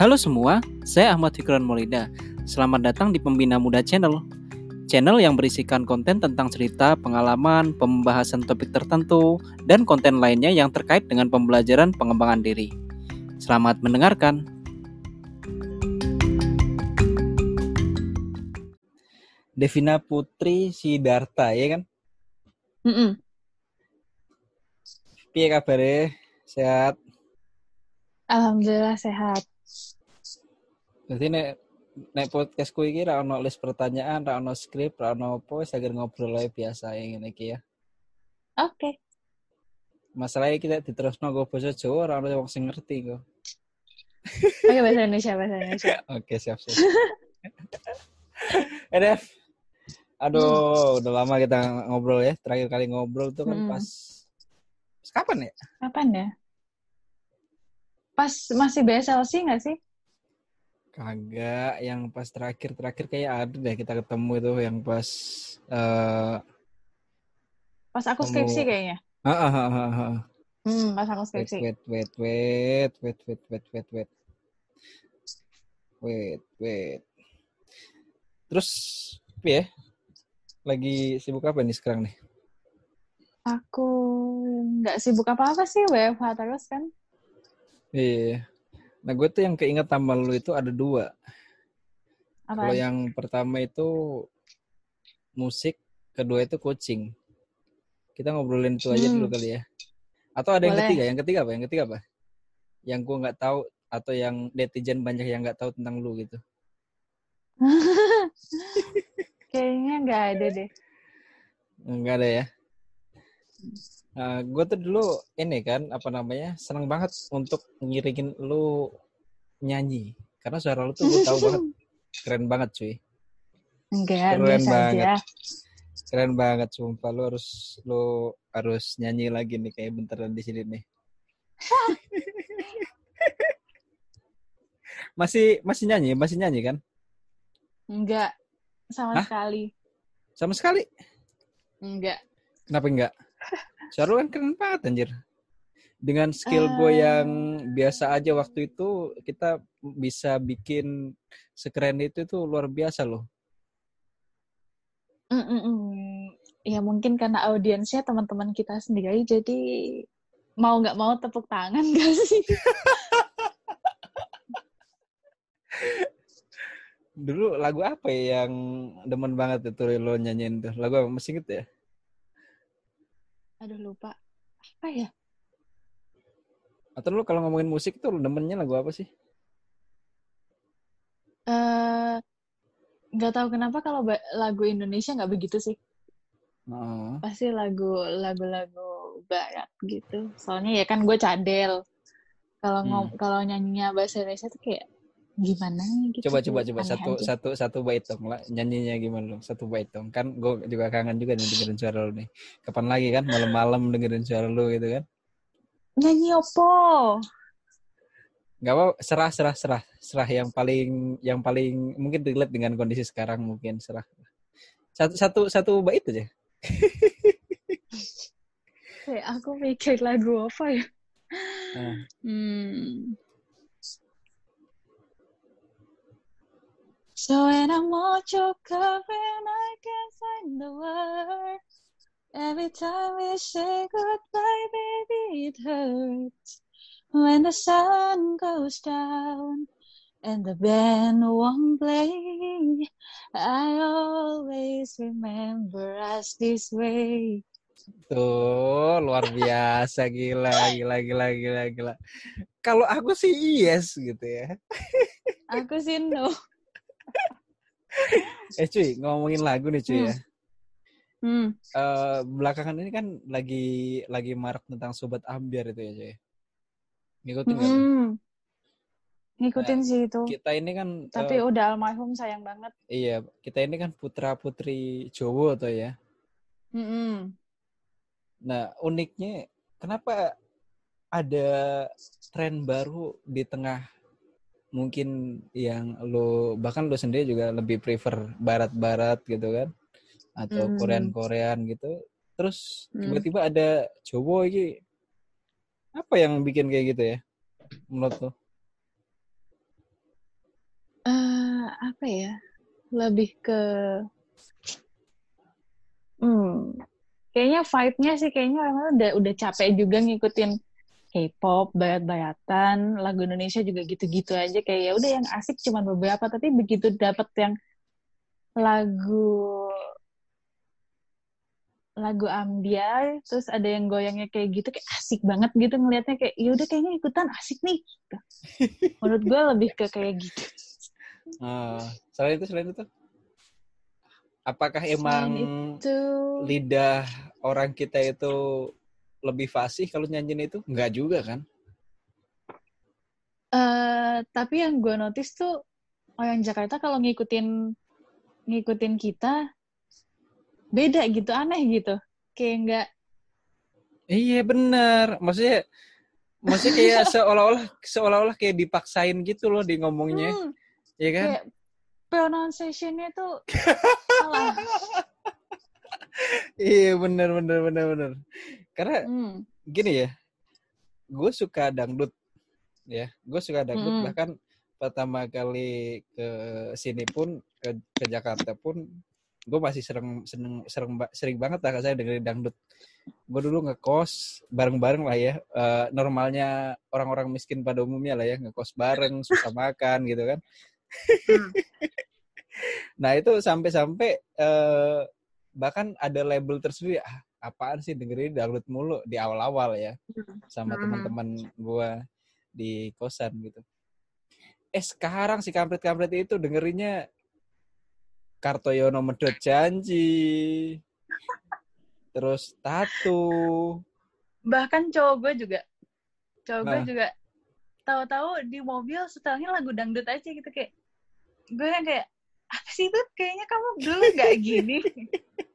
Halo semua, saya Ahmad Fikran Molida. Selamat datang di Pembina Muda Channel. Channel yang berisikan konten tentang cerita, pengalaman, pembahasan topik tertentu, dan konten lainnya yang terkait dengan pembelajaran pengembangan diri. Selamat mendengarkan. Devina Putri Sidarta, ya kan? Mm -mm. Piye kabarnya? Sehat? Alhamdulillah sehat. Berarti nek nek podcastku iki ra ono list pertanyaan, ra ono skrip, ra ono apa, wis agar ngobrol ae biasa yang ngene iki ya. Oke. Masalahnya kita diterusno go basa Jawa ora ono wong sing ngerti kok. Oke bahasa Indonesia bahasa Indonesia. Oke, siap siap. eh, Dev. Aduh, udah lama kita ngobrol ya. Terakhir kali ngobrol tuh kan Hmm. pas pas kapan ya? Kapan ya? Pas masih BSLC nggak sih? Kagak, yang pas terakhir-terakhir kayak ada deh kita ketemu itu yang pas eh Pas aku Kamu- skripsi kayaknya. ah, ah, ah, ah, ah. Hmm, pas aku skripsi. wait, wait, wait, wait, wait, wait, wait, wait. Wait, wait. Terus, ya? Lagi sibuk apa nih sekarang nih? Aku nggak sibuk apa-apa sih, WFH terus kan. Iya. Nah, gue tuh yang keinget sama lu itu ada dua. Kalau yang pertama itu musik, kedua itu coaching. Kita ngobrolin itu aja Hmm. dulu kali ya. Atau ada yang Boleh. ketiga? Yang ketiga apa? Yang ketiga apa? Yang gue nggak tahu atau yang netizen banyak yang nggak tahu tentang lu gitu. Kayaknya nggak ada deh. Enggak ada ya. Gue tuh dulu ini kan apa namanya seneng banget untuk ngiringin lu nyanyi karena suara lu tuh gue tahu banget keren banget cuy Enggak, Keren banget. aja. keren banget sumpah lu harus lu harus nyanyi lagi nih kayak benteran di sini nih masih masih nyanyi masih nyanyi kan Enggak, sama Hah? sekali. sama sekali Enggak. kenapa enggak suara lu kan keren banget anjir dengan skill gue Eh. yang biasa aja waktu itu kita bisa bikin sekeren itu itu luar biasa loh Mm-mm. Ya mungkin karena audiensnya teman-teman kita sendiri, jadi mau nggak mau tepuk tangan gak sih? dulu lagu apa ya yang demen banget itu lo nyanyiin tuh lagu apa masih inget ya Aduh lupa. Apa ya? atau lu kalau ngomongin musik tuh lu demennya lagu apa sih Eh, nggak tahu kenapa kalau lagu Indonesia nggak begitu sih. oh. Pasti lagu lagu-lagu barat gitu. Soalnya ya kan gue cadel. Kalau ngom- kalau nyanyinya bahasa Indonesia tuh kayak gimana gitu. coba coba coba satu aja. satu satu bait dong lah nyanyinya gimana dong satu bait dong kan gue juga kangen juga nih dengerin suara lu nih kapan lagi kan malam-malam dengerin suara lu gitu kan Nyanyi opo? nggak apa serah serah serah serah yang paling yang paling mungkin relate dengan kondisi sekarang mungkin serah satu satu satu bait aja Kayak aku mikir lagu apa ya? Nah. Hmm. So when and I can't find the word Every time we say goodbye, baby, it hurts. When the sun goes down and the band won't play I always remember us this way. Tuh luar biasa. Gila gila gila gila gila. Kalau aku sih yes gitu ya. Aku sih no eh cuy ngomongin lagu nih cuy ya Hmm. Eh, belakangan ini kan lagi lagi marak tentang sobat ambiar itu ya cuy ngikutin? Hmm. Ngikutin sih itu. kita ini kan Tapi eh, udah almarhum sayang banget. iya kita ini kan putra putri Jawa tuh ya Mm-mm. Nah, uniknya kenapa ada tren baru di tengah mungkin yang lo bahkan lo sendiri juga lebih prefer barat-barat gitu kan atau Hmm. Korean-Korean gitu. Terus Hmm. tiba-tiba ada Jawa ini apa yang bikin kayak gitu ya? Menurut lo? apa ya? Lebih ke hmm, kayaknya vibe-nya sih kayaknya orang udah udah capek juga ngikutin K-pop, bayat-bayatan, lagu Indonesia juga gitu-gitu aja. Kayak ya udah yang asik cuma beberapa tapi begitu dapet yang lagu lagu ambiar terus ada yang goyangnya kayak gitu kayak asik banget gitu ngelihatnya kayak ya udah kayaknya ikutan asik nih gitu. menurut gue lebih ke kayak gitu. Uh, selain itu, selain itu, apakah emang itu lidah orang kita itu lebih fasih kalau nyanyiin itu? Enggak juga kan? eh tapi yang gue notice tuh orang Jakarta kalau ngikutin ngikutin kita beda gitu aneh gitu kayak nggak Iya bener. Maksudnya, maksudnya kayak seolah-olah seolah-olah kayak dipaksain gitu loh di ngomongnya, hmm, ya kan? kayak pronunciation-nya tuh salah Iya bener bener bener bener. Karena hmm. gini ya, gue suka dangdut, ya, gue suka dangdut Mm-mm. bahkan pertama kali ke sini pun ke, ke Jakarta pun gue masih sering seneng sering sering banget lah saya dengerin dangdut. Gue dulu ngekos bareng-bareng lah ya, eh, normalnya orang-orang miskin pada umumnya lah ya ngekos bareng, susah makan gitu kan. Hmm. Nah itu sampai-sampai eh, bahkan ada label tersendiri ah, apaan sih dengerin dangdut mulu di awal-awal ya sama Hmm. teman-teman gua di kosan gitu. Eh sekarang si kampret-kampret itu dengerinnya Kartoyono Medot Janji. Terus Tatu. bahkan cowok gue juga cowok gue Nah. juga tahu-tahu di mobil setelnya lagu dangdut aja gitu kayak gue yang kayak apa sih itu kayaknya kamu dulu nggak gini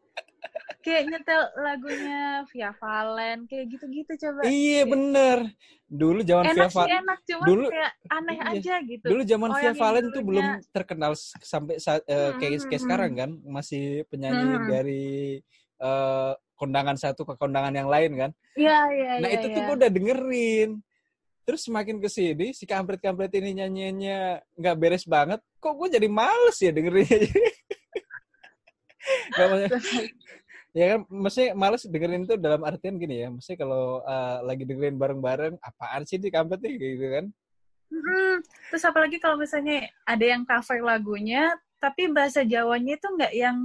kayak nyetel lagunya Via Valen kayak gitu-gitu coba Iya bener. Dulu zaman Via enak sih Va- enak cuman dulu- kayak aneh iya. aja gitu Dulu zaman Oh, Via Valen tuh belum terkenal sampai saat Hmm, kayak hmm, kayak hmm, sekarang kan, masih penyanyi Hmm. dari eh, kondangan satu ke kondangan yang lain kan. iya iya Nah iya itu tuh iya. gue udah dengerin. Terus semakin ke sini si kampret-kampret ini nyanyiannya nggak beres banget. Kok gue jadi males ya dengerinnya. Gak maksudnya, ya kan maksudnya males dengerin itu dalam artian gini ya. Maksudnya kalau eh, lagi dengerin bareng-bareng, apaan sih di kampret nih gitu kan. Mm-mm. Terus apalagi kalau misalnya ada yang cover lagunya, tapi bahasa Jawanya itu nggak yang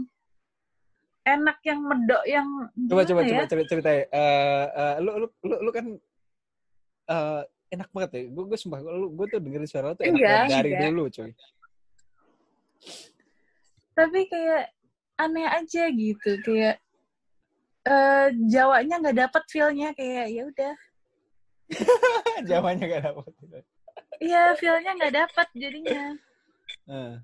enak, yang medok, yang Coba coba ya? coba cerita cerita eh eh, lu, lu lu lu kan eh, enak banget ya. Gue gue sumpah lu gue tuh dengerin suara lu tuh enak Enggak, banget dari enggak. dulu cuy. Tapi kayak aneh aja gitu, kayak eh Jawanya nggak dapet feel-nya kayak ya udah. Jawabannya gak dapet. Iya, feel-nya nggak dapet jadinya. Heeh.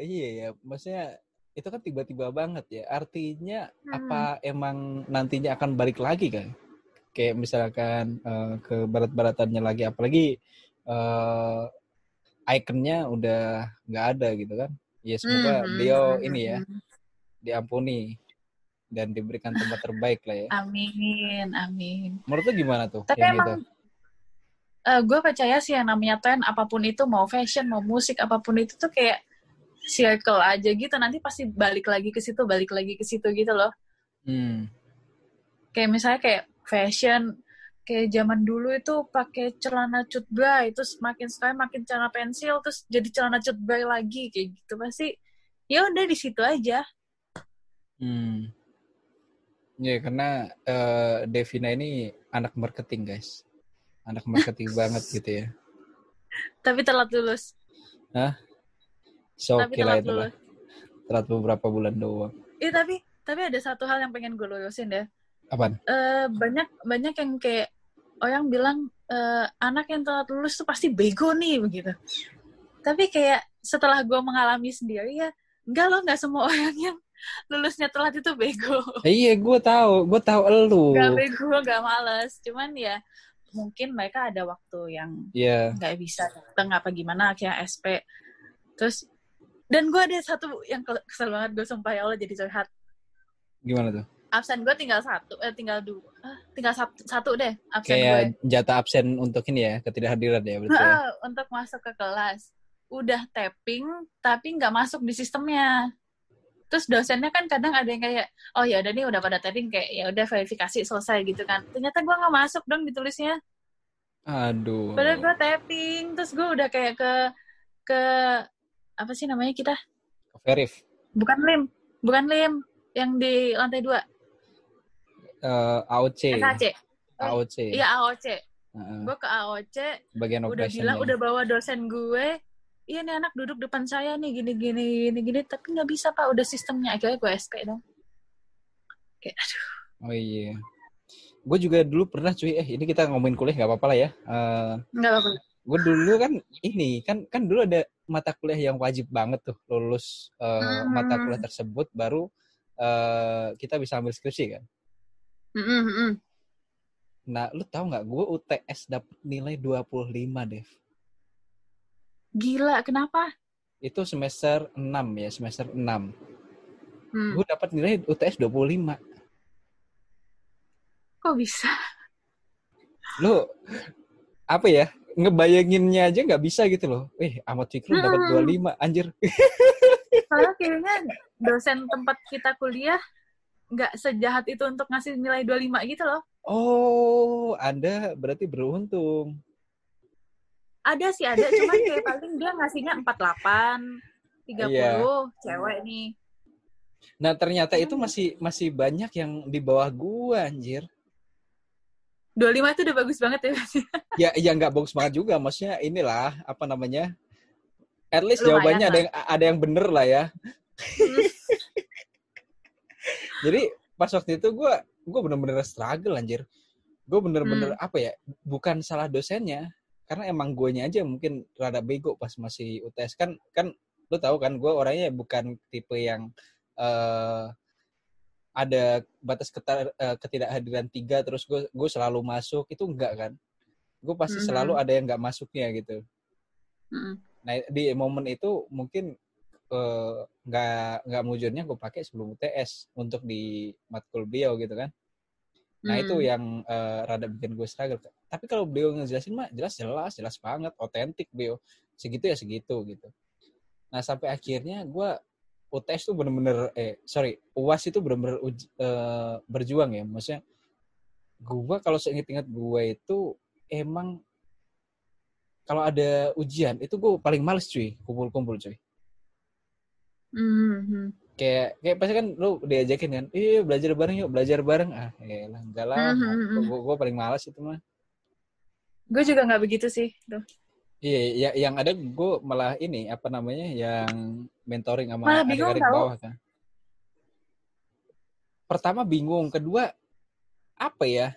iya ya, maksudnya itu kan tiba-tiba banget ya. Artinya Hmm. apa emang nantinya akan balik lagi kan? Kayak misalkan eh, ke barat-baratannya lagi, apalagi eh ikonnya udah nggak ada gitu kan? Ya semoga Mhm, beliau mhm, ini ya mhm. diampuni dan diberikan tempat terbaik lah ya. Amin, amin. Menurut lu gimana tuh? Tapi emang itu? gue percaya sih yang namanya tren apa pun itu mau fashion mau musik apa pun itu tuh kayak circle aja gitu nanti pasti balik lagi ke situ balik lagi ke situ gitu loh Hmm. kayak misalnya kayak fashion kayak zaman dulu itu pakai celana cut bray terus makin sekarang makin celana pensil terus jadi celana cut bray lagi kayak gitu pasti ya udah di situ aja Hmm. Ya karena eh, Devina ini anak marketing guys, anak marketing banget gitu ya. tapi telat lulus So tapi telat itu lah. lulus Telat beberapa bulan doang. eh tapi tapi ada satu hal yang pengen gue lulusin deh Apaan? eh banyak banyak yang kayak orang bilang eh, anak yang telat lulus tuh pasti bego nih begitu. Tapi kayak setelah gue mengalami sendiri ya, enggak loh nggak semua orang yang lulusnya telat itu bego. Eh, iya, gue tahu, gue tahu elu. Gak bego, gak males. Cuman ya mungkin mereka ada waktu yang Iya. nggak bisa datang apa gimana akhirnya SP. Terus dan gue ada satu yang ke- kesel banget gue sumpah ya Allah jadi curhat. Gimana tuh? Absen gue tinggal satu, eh tinggal dua, ah, tinggal satu, satu deh absen gue. Kayak jatah absen untuk ini ya, ketidakhadiran ya berarti ya. Untuk masuk ke kelas. udah tapping tapi nggak masuk di sistemnya terus dosennya kan kadang ada yang kayak oh ya udah nih udah pada tapping kayak ya udah verifikasi selesai gitu kan ternyata gue nggak masuk dong ditulisnya Aduh. padahal gue tapping terus gue udah kayak ke ke apa sih namanya kita Verif. bukan lim bukan lim yang di lantai dua Eh, AOC. SAC AOC. iya AOC Heeh. gue ke AOC Bagian udah bilang udah bawa dosen gue iya nih anak duduk depan saya nih gini gini gini gini tapi nggak bisa pak udah sistemnya akhirnya gue SP dong kayak aduh Oh iya. Gue juga dulu pernah cuy, eh ini kita ngomongin kuliah nggak apa-apa lah ya. Eh nggak apa-apa gue dulu kan ini kan kan dulu ada mata kuliah yang wajib banget tuh lulus eh, Hmm. mata kuliah tersebut baru eh, kita bisa ambil skripsi kan. Mm-mm. Nah, lu tahu nggak gue UTS dapet nilai 25, Dev. Gila kenapa Itu semester 6 ya, semester 6. Hmm, Gue dapat nilai UTS 25. kok bisa Lu apa ya? Ngebayanginnya aja nggak bisa gitu loh. Eh, Ahmad Fikri dapat Hmm. 25, anjir. soalnya kayaknya dosen tempat kita kuliah nggak sejahat itu untuk ngasih nilai 25 gitu loh Oh, Anda berarti beruntung. Ada sih ada cuman kayak paling dia ngasihnya 48 30 Iya. cewek nih Nah, ternyata itu Hmm. masih masih banyak yang di bawah gua, anjir. 25 itu udah bagus banget ya Ya, ya nggak bagus banget juga. Maksudnya inilah apa namanya? At least Lumayan jawabannya ada lah. yang ada yang bener lah ya. Jadi pas waktu itu gua gua bener-bener struggle anjir. Gue bener-bener Hmm. apa ya? Bukan salah dosennya, karena emang guanya aja mungkin rada bego pas masih UTS kan kan lu tahu kan gue orangnya bukan tipe yang eh ada batas ketar, eh, ketidakhadiran tiga terus gue gue selalu masuk itu enggak kan gue pasti Mhm. selalu ada yang nggak masuknya gitu Mm-mm. nah di momen itu mungkin eh, nggak nggak mujurnya gue pakai sebelum UTS untuk di matkul beliau gitu kan nah itu Hmm. yang eh, rada bikin gue struggle tapi kalau beliau ngejelasin mah jelas jelas jelas banget otentik beliau. Segitu ya segitu gitu. Nah sampai akhirnya gue UTS tuh bener-bener eh sorry UAS itu bener-bener eh, berjuang ya. Maksudnya gue kalau seinget-inget gue itu emang kalau ada ujian itu gue paling males cuy kumpul-kumpul cuy. Mhm. kayak kayak pasti kan lu diajakin kan iya belajar bareng yuk belajar bareng. Ah ya lah enggak lah Mhm. gue gue paling malas itu mah gue juga nggak begitu sih tuh iya ya, yang ada gue malah ini apa namanya yang mentoring sama Malah bingung adik-adik bawah kan pertama bingung kedua apa ya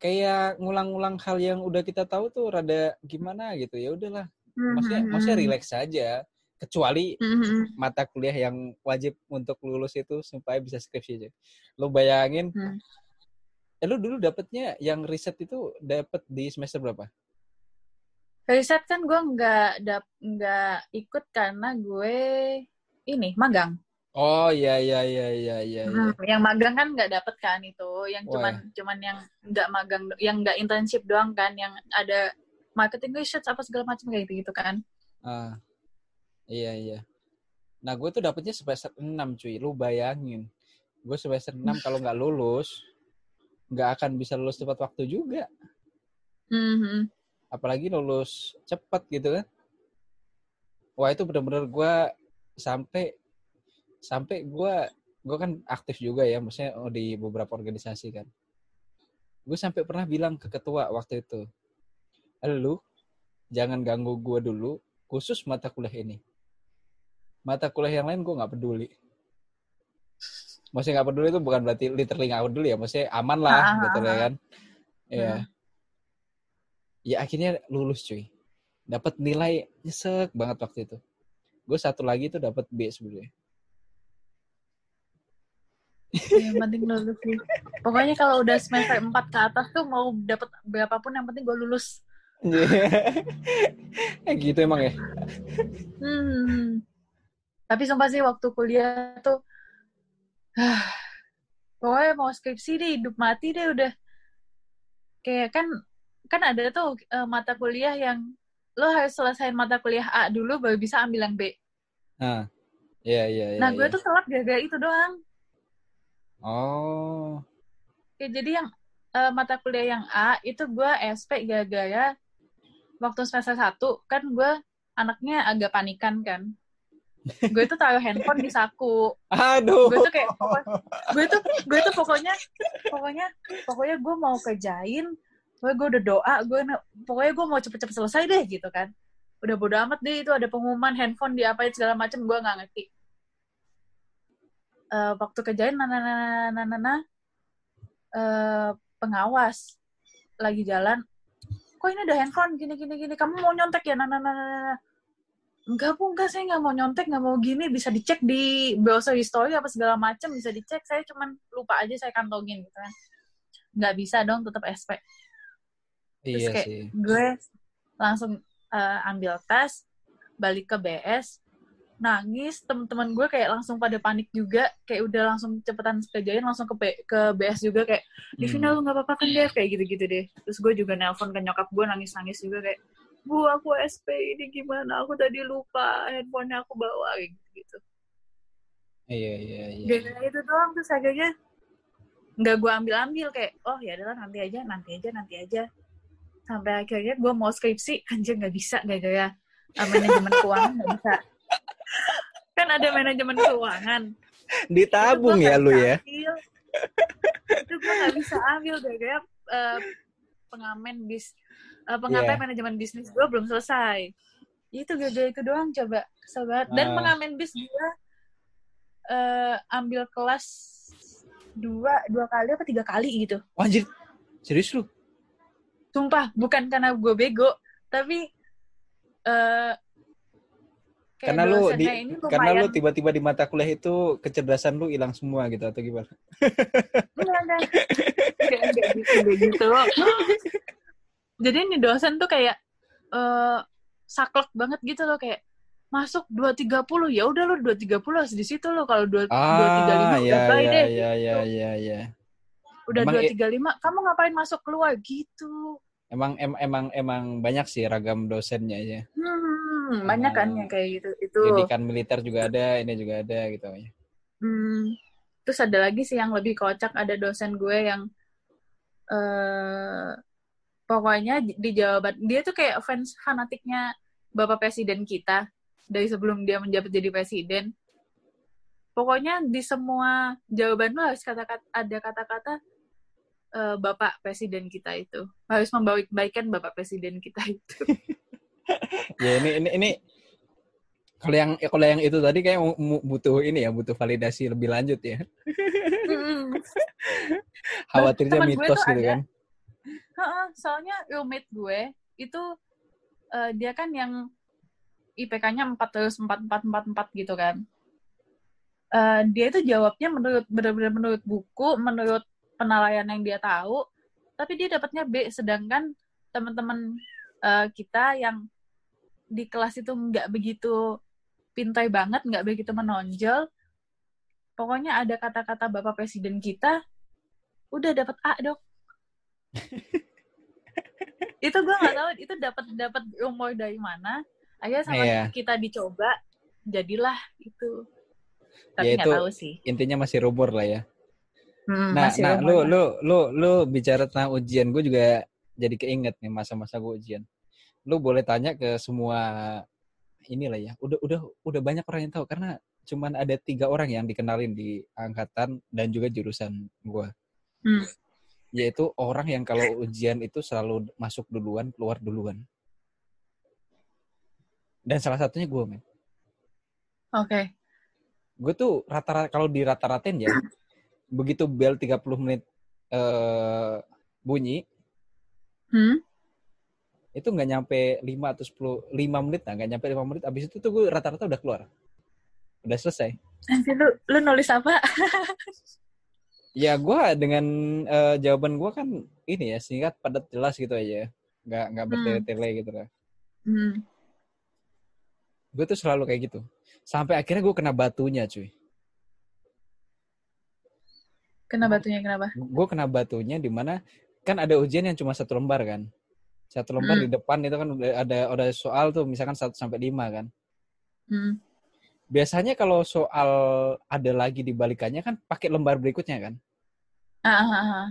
kayak ngulang-ngulang hal yang udah kita tahu tuh rada gimana gitu ya udahlah maksudnya Mhm. maksudnya relax saja kecuali Mhm. mata kuliah yang wajib untuk lulus itu supaya bisa skripsi aja. Lu bayangin, Hmm. Eh, lu dulu dapetnya yang riset itu dapet di semester berapa? riset kan gue nggak dap nggak ikut karena gue ini magang Oh iya iya iya iya iya. iya. Hmm, yang magang kan nggak dapet kan itu yang Wah. cuman cuman yang nggak magang yang nggak internship doang kan yang ada marketing research apa segala macam kayak gitu gitu kan Ah, iya iya. Nah gue tuh dapetnya semester 6 cuy, lu bayangin. Gue semester 6 kalau nggak lulus, nggak akan bisa lulus tepat waktu juga. Mhm. Apalagi lulus cepat gitu kan. Wah itu bener-bener gue sampai sampai gue gue kan aktif juga ya, maksudnya oh, di beberapa organisasi kan. Gue sampai pernah bilang ke ketua waktu itu, lu jangan ganggu gue dulu, khusus mata kuliah ini. Mata kuliah yang lain gue nggak peduli. Maksudnya nggak peduli itu bukan berarti literally nggak peduli ya, maksudnya aman lah Ah, gitu ah, ya ah. kan. Ya. Hmm. Ya akhirnya lulus cuy. Dapat nilai nyesek banget waktu itu. Gue satu lagi tuh dapat B sebenarnya. yang penting lulus sih pokoknya kalau udah semester 4 ke atas tuh mau dapet berapapun yang penting gue lulus eh gitu emang ya. Hmm. Tapi sumpah sih waktu kuliah tuh, ah, pokoknya mau skripsi deh, hidup mati deh udah. Kayak kan, kan ada tuh eh, mata kuliah yang lo harus selesaiin mata kuliah A dulu baru bisa ambil yang B. Nah, iya iya iya. Nah, gue iya. tuh telat gara-gara itu doang. Oh, Ya, jadi yang eh, mata kuliah yang A itu gue SP gara-gara waktu semester 1 kan gue anaknya agak panikan kan. Gue tuh taruh handphone di saku. aduh. Gue tuh kayak gue tuh gue tuh pokoknya pokoknya pokoknya gue mau kerjain, gue gue udah doa, gue pokoknya gue mau cepet-cepet selesai deh gitu kan. Udah bodo amat deh itu ada pengumuman handphone diapain segala macem gue nggak ngerti. Eh, waktu kerjain nana nana nana nana eh, pengawas lagi jalan kok ini ada handphone gini gini gini kamu mau nyontek ya nana nana nana enggak bu. Enggak saya nggak mau nyontek nggak mau gini. Bisa dicek di browser history apa segala macam bisa dicek. Saya cuman lupa aja saya kantongin gitu kan. Nggak bisa dong tetap SP terus Iya kayak sih. gue langsung eh, ambil tes balik ke BS nangis. Teman-teman gue kayak langsung pada panik juga. Kayak udah langsung cepetan kerjain langsung ke B- ke BS juga. Kayak Divina Hmm. lu nggak apa-apa kan Dev? Kayak gitu-gitu deh. Terus gue juga nelpon ke nyokap gue nangis-nangis juga kayak bu aku SP ini gimana? Aku tadi lupa handphonenya aku bawa kayak gitu Iya iya iya. gara itu doang terus akhirnya nggak gue ambil ambil kayak oh ya adalah nanti aja nanti aja nanti aja. Sampai akhirnya gue mau skripsi anjir nggak bisa gara-gara uh, manajemen keuangan nggak bisa. Kan ada manajemen keuangan. Ditabung ya lu ya. ambil. itu gue nggak bisa ambil gara-gara uh, pengamen bis uh, pengamen Iya. manajemen bisnis gue belum selesai itu gara-gara itu doang coba kesel banget dan Ah. pengamen bis gue uh, ambil kelas dua dua kali apa tiga kali gitu Anjir. Serius lu? sumpah bukan karena gue bego tapi uh, Karena lu di karena lu tiba-tiba di mata kuliah itu kecerdasan lu hilang semua gitu atau gimana? Enggak, enggak. Enggak, enggak gitu, enggak gitu. Jadi ini dosen tuh kayak eh saklek banget gitu loh kayak masuk 230 ya udah lo 230 harus di situ lo kalau 2 Ah, 235 ya udah bye ya deh. ya ya ya ya. Udah Emang i- 235 kamu ngapain masuk keluar gitu. Emang em, emang emang banyak sih ragam dosennya ya. Hmm, banyak kan yang kayak gitu. Itu. Pendidikan militer juga ada, ini juga ada gitu ya. Hmm. Terus ada lagi sih yang lebih kocak ada dosen gue yang eh pokoknya di jawaban dia tuh kayak fans fanatiknya Bapak Presiden kita dari sebelum dia menjabat jadi presiden. Pokoknya di semua jawaban lo harus kata-kata ada kata-kata eh, Bapak Presiden kita itu harus membaik-baikan Bapak Presiden kita itu. Ya ini ini ini kalau yang kalau yang itu tadi kayak butuh ini ya, butuh validasi lebih lanjut ya. Khawatirnya mitos gitu ada. kan. Soalnya roommate gue itu eh, dia kan yang IPK-nya 4 terus 4 4 4 4 gitu kan. Eh, dia itu jawabnya menurut benar-benar menurut buku, menurut penilaian yang dia tahu, tapi dia dapatnya B sedangkan teman-teman eh, kita yang di kelas itu nggak begitu pintai banget, nggak begitu menonjol. Pokoknya ada kata-kata Bapak Presiden kita, udah dapat A dok itu gue nggak tahu itu dapat dapat umur dari mana akhirnya sama Iya. kita dicoba jadilah itu tapi Ya, nggak tahu sih Intinya masih rumor lah ya. Hmm, Nah, nah lu lu lu lu bicara tentang ujian, gue juga jadi keinget nih masa-masa gue ujian. Lu boleh tanya ke semua inilah ya. Udah udah udah banyak orang yang tahu karena cuman ada tiga orang yang dikenalin di angkatan dan juga jurusan gue. Hmm. Yaitu orang yang kalau ujian itu selalu masuk duluan, keluar duluan. Dan salah satunya gue, men. oke gue tuh rata-rata kalau di rata-ratain ya begitu bel 30 menit eh bunyi hmm? itu nggak nyampe 5 atau 10 5 menit lah nggak nyampe 5 menit abis itu tuh gue rata-rata udah keluar udah selesai nanti lu lu nulis apa ya gue dengan eh, jawaban gue kan ini ya singkat padat jelas gitu aja nggak nggak Hmm. bertele-tele gitu lah hmm. gue tuh selalu kayak gitu sampai akhirnya gue kena batunya cuy kena batunya kenapa gue kena batunya di mana kan ada ujian yang cuma satu lembar kan Satu lembar Hmm. di depan itu kan udah ada ada soal tuh misalkan 1 sampai 5 kan. Hmm. Biasanya kalau soal ada lagi dibalikannya kan pakai lembar berikutnya kan. Ah, ah, ah, ah.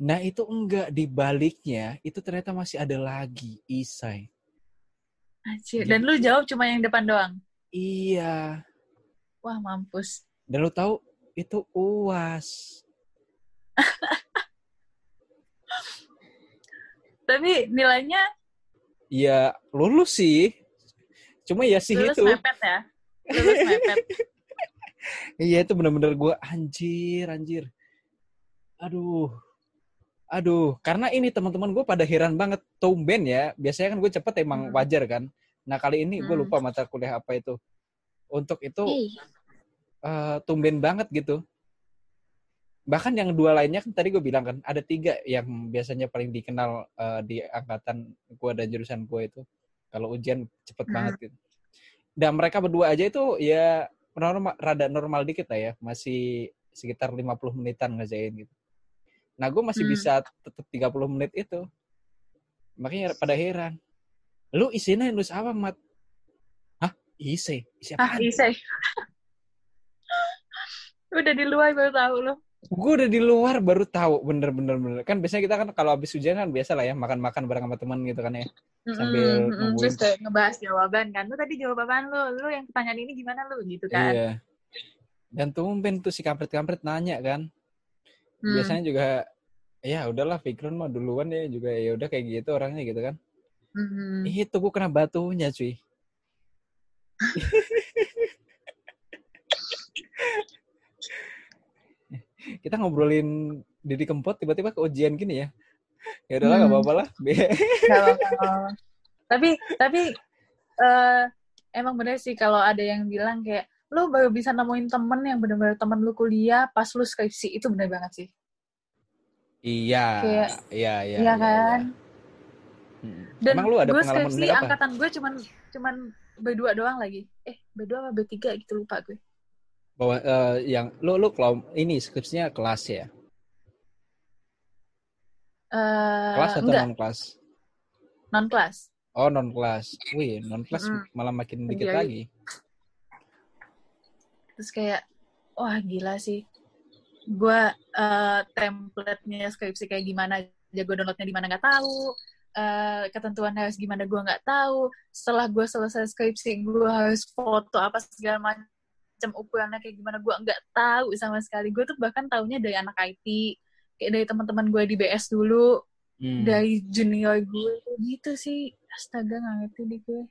Nah, itu enggak dibaliknya, itu ternyata masih ada lagi isai. Anjir. Dan lu jawab cuma yang depan doang. Iya. Wah, mampus. Dan lu tahu itu UAS. Tapi nilainya Ya lulus sih. Cuma ya sih lulus itu. mepet ya. Mepet. Iya itu bener-bener gue anjir, anjir. Aduh. Aduh, karena ini teman-teman gue pada heran banget. Tumben ya, biasanya kan gue cepet emang Hmm. wajar kan. Nah kali ini gue Hmm. lupa mata kuliah apa itu. Untuk itu Ih, eh, tumben banget gitu. Bahkan yang dua lainnya kan tadi gue bilang kan, ada tiga yang biasanya paling dikenal eh, di angkatan gue dan jurusan gue itu. Kalau ujian cepet Hmm. banget gitu. Dan mereka berdua aja itu ya normal, rada normal dikit lah ya. Masih sekitar 50 menitan ngerjain gitu. Nah gue masih Hmm. bisa tetap 30 menit itu. Makanya pada heran. Lu isinya nulis apa, Mat? Hah? Isi? Isi ah, apaan? isai. Udah di luar baru tahu lo. Gue udah di luar baru tahu bener-bener bener kan biasanya kita kan kalau habis ujian kan biasa lah ya makan-makan bareng sama teman gitu kan ya Sambil mm-mm. nungguin. Terus kayak ngebahas jawaban kan. Lu tadi jawab apaan lu? Lu yang pertanyaan ini gimana lu? Gitu kan. iya dan tumben tuh si kampret-kampret nanya kan Hmm. biasanya juga ya udahlah Fikron mah duluan ya juga ya udah kayak gitu orangnya gitu kan Mhm. itu gue kena batunya cuy kita ngobrolin Didi Kempot tiba-tiba ke ujian gini ya ya udahlah nggak Hmm. apa-apa lah Nggak apa-apa. tapi tapi eh emang bener sih kalau ada yang bilang kayak lu baru bisa nemuin temen yang bener-bener temen lu kuliah pas lu skripsi itu bener banget sih. iya Kayak- iya iya Iya kan? Mm. Dan Emang lu ada gue pengalaman skripsi apa? angkatan gue cuman cuman berdua doang lagi. Eh, berdua apa bertiga gitu lupa gue. Bahwa eh, yang lu lu kalau ini skripsinya kelas ya? Eh Kelas atau enggak, non kelas? non kelas. Oh non kelas. Wih non kelas Mm. malah makin dikit Iya. lagi. Terus kayak wah gila sih. Gua eh template-nya skripsi kayak gimana aja gue downloadnya di mana nggak tahu. Eh ketentuan harus gimana gue nggak tahu. Setelah gue selesai skripsi gue harus foto apa segala macam ukurannya kayak gimana gue nggak tahu sama sekali. Gue tuh bahkan taunya dari anak IT, kayak dari teman-teman gue di BS dulu, Hmm. dari junior gue gitu sih. Astaga nggak ngerti deh gue.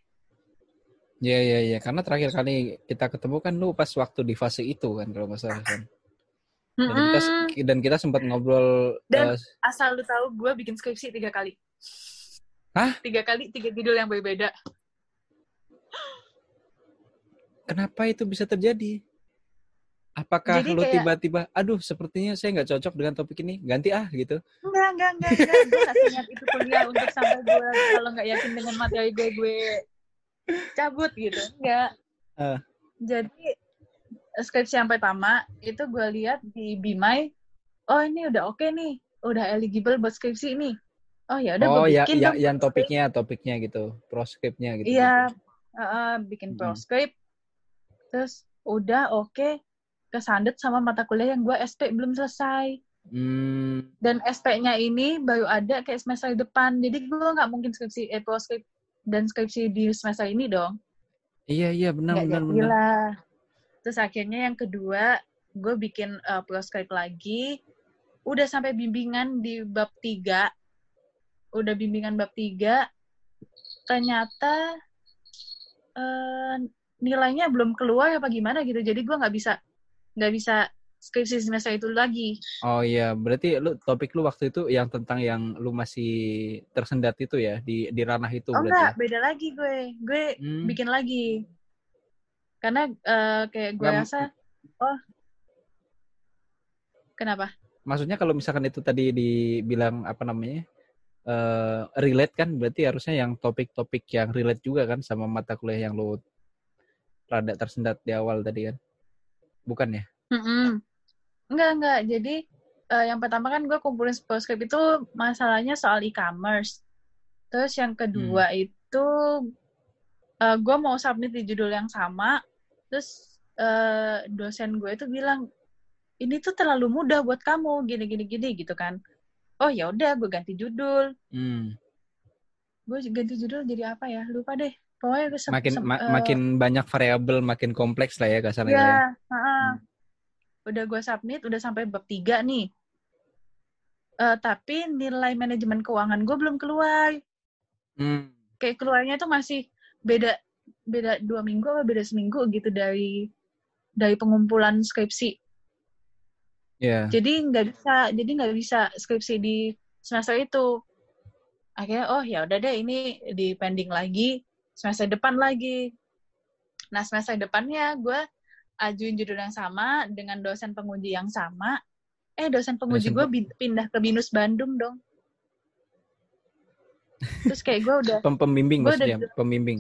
Iya iya iya karena terakhir kali kita ketemu kan lu pas waktu di fase itu kan kalau nggak salah kan. Dan kita dan kita sempat ngobrol Dan- eh, asal lu tahu gue bikin skripsi tiga kali. Hah? Tiga kali, tiga judul yang berbeda. Kenapa itu bisa terjadi? Apakah Jadi lu kayak- tiba-tiba, aduh sepertinya saya nggak cocok dengan topik ini, ganti ah gitu? Enggak, enggak, enggak, enggak. Gue gak senyap itu kuliah untuk sampai gue kalau nggak yakin dengan materi gue, gue cabut gitu. Enggak. Eh. Jadi skripsi yang pertama itu gue lihat di Bimai, oh ini udah oke nih, udah eligible buat skripsi nih. Oh ya udah Oh gue ya, bikin ya dong yang topiknya topiknya gitu, proskripnya gitu. Iya, uh, bikin Hmm. Terus udah oke, kesandet sama mata kuliah yang gue SP belum selesai. Hmm, dan SP-nya ini baru ada kayak semester depan. Jadi gue nggak mungkin skripsi eh proskrip dan skripsi di semester ini dong. Iya iya benar nggak benar benar. lah. Terus akhirnya yang kedua gue bikin uh, proskrip lagi. Udah sampai bimbingan di bab tiga. Udah bimbingan bab tiga. Ternyata eh, nilainya belum keluar apa gimana gitu jadi gue nggak bisa nggak bisa skripsi semester itu lagi Oh iya, berarti lu topik lu waktu itu yang tentang yang lu masih tersendat itu ya di di ranah itu Oh berarti. enggak, beda lagi gue. Gue Hmm. bikin lagi. Karena eh, kayak gue rasa, oh, kenapa? Maksudnya kalau misalkan itu tadi dibilang apa namanya? eh relate kan berarti harusnya yang topik-topik yang relate juga kan sama mata kuliah yang lu rada tersendat di awal tadi kan. Bukan ya? Mm-mm. Enggak, enggak. Jadi, eh, yang pertama kan gue kumpulin proskrip itu masalahnya soal e-commerce. Terus yang kedua itu eh gue mau submit di judul yang sama. Terus eh dosen gue itu bilang ini tuh terlalu mudah buat kamu gini gini gini gitu kan. Oh ya udah gue ganti judul. Hmm. Gue ganti judul jadi apa ya? Lupa deh. Pokoknya Makin ma- makin banyak variabel, makin kompleks lah ya kasarnya. Ya, ya. heeh. Udah gue submit, udah sampai bab 3 nih. Eh, tapi nilai manajemen keuangan gue belum keluar. Hmm. Kayak keluarnya tuh masih beda beda dua minggu apa beda seminggu gitu dari dari pengumpulan skripsi. Ya. Jadi nggak bisa, jadi nggak bisa skripsi di semester itu. Akhirnya oh ya udah deh ini di pending lagi semester depan lagi. Nah semester depannya gue ajuin judul yang sama dengan dosen penguji yang sama. Eh dosen penguji gue pindah ke binus Bandung dong. Terus kayak gue udah, Pem pembimbing Gua udah maksudnya, gitu. pembimbing.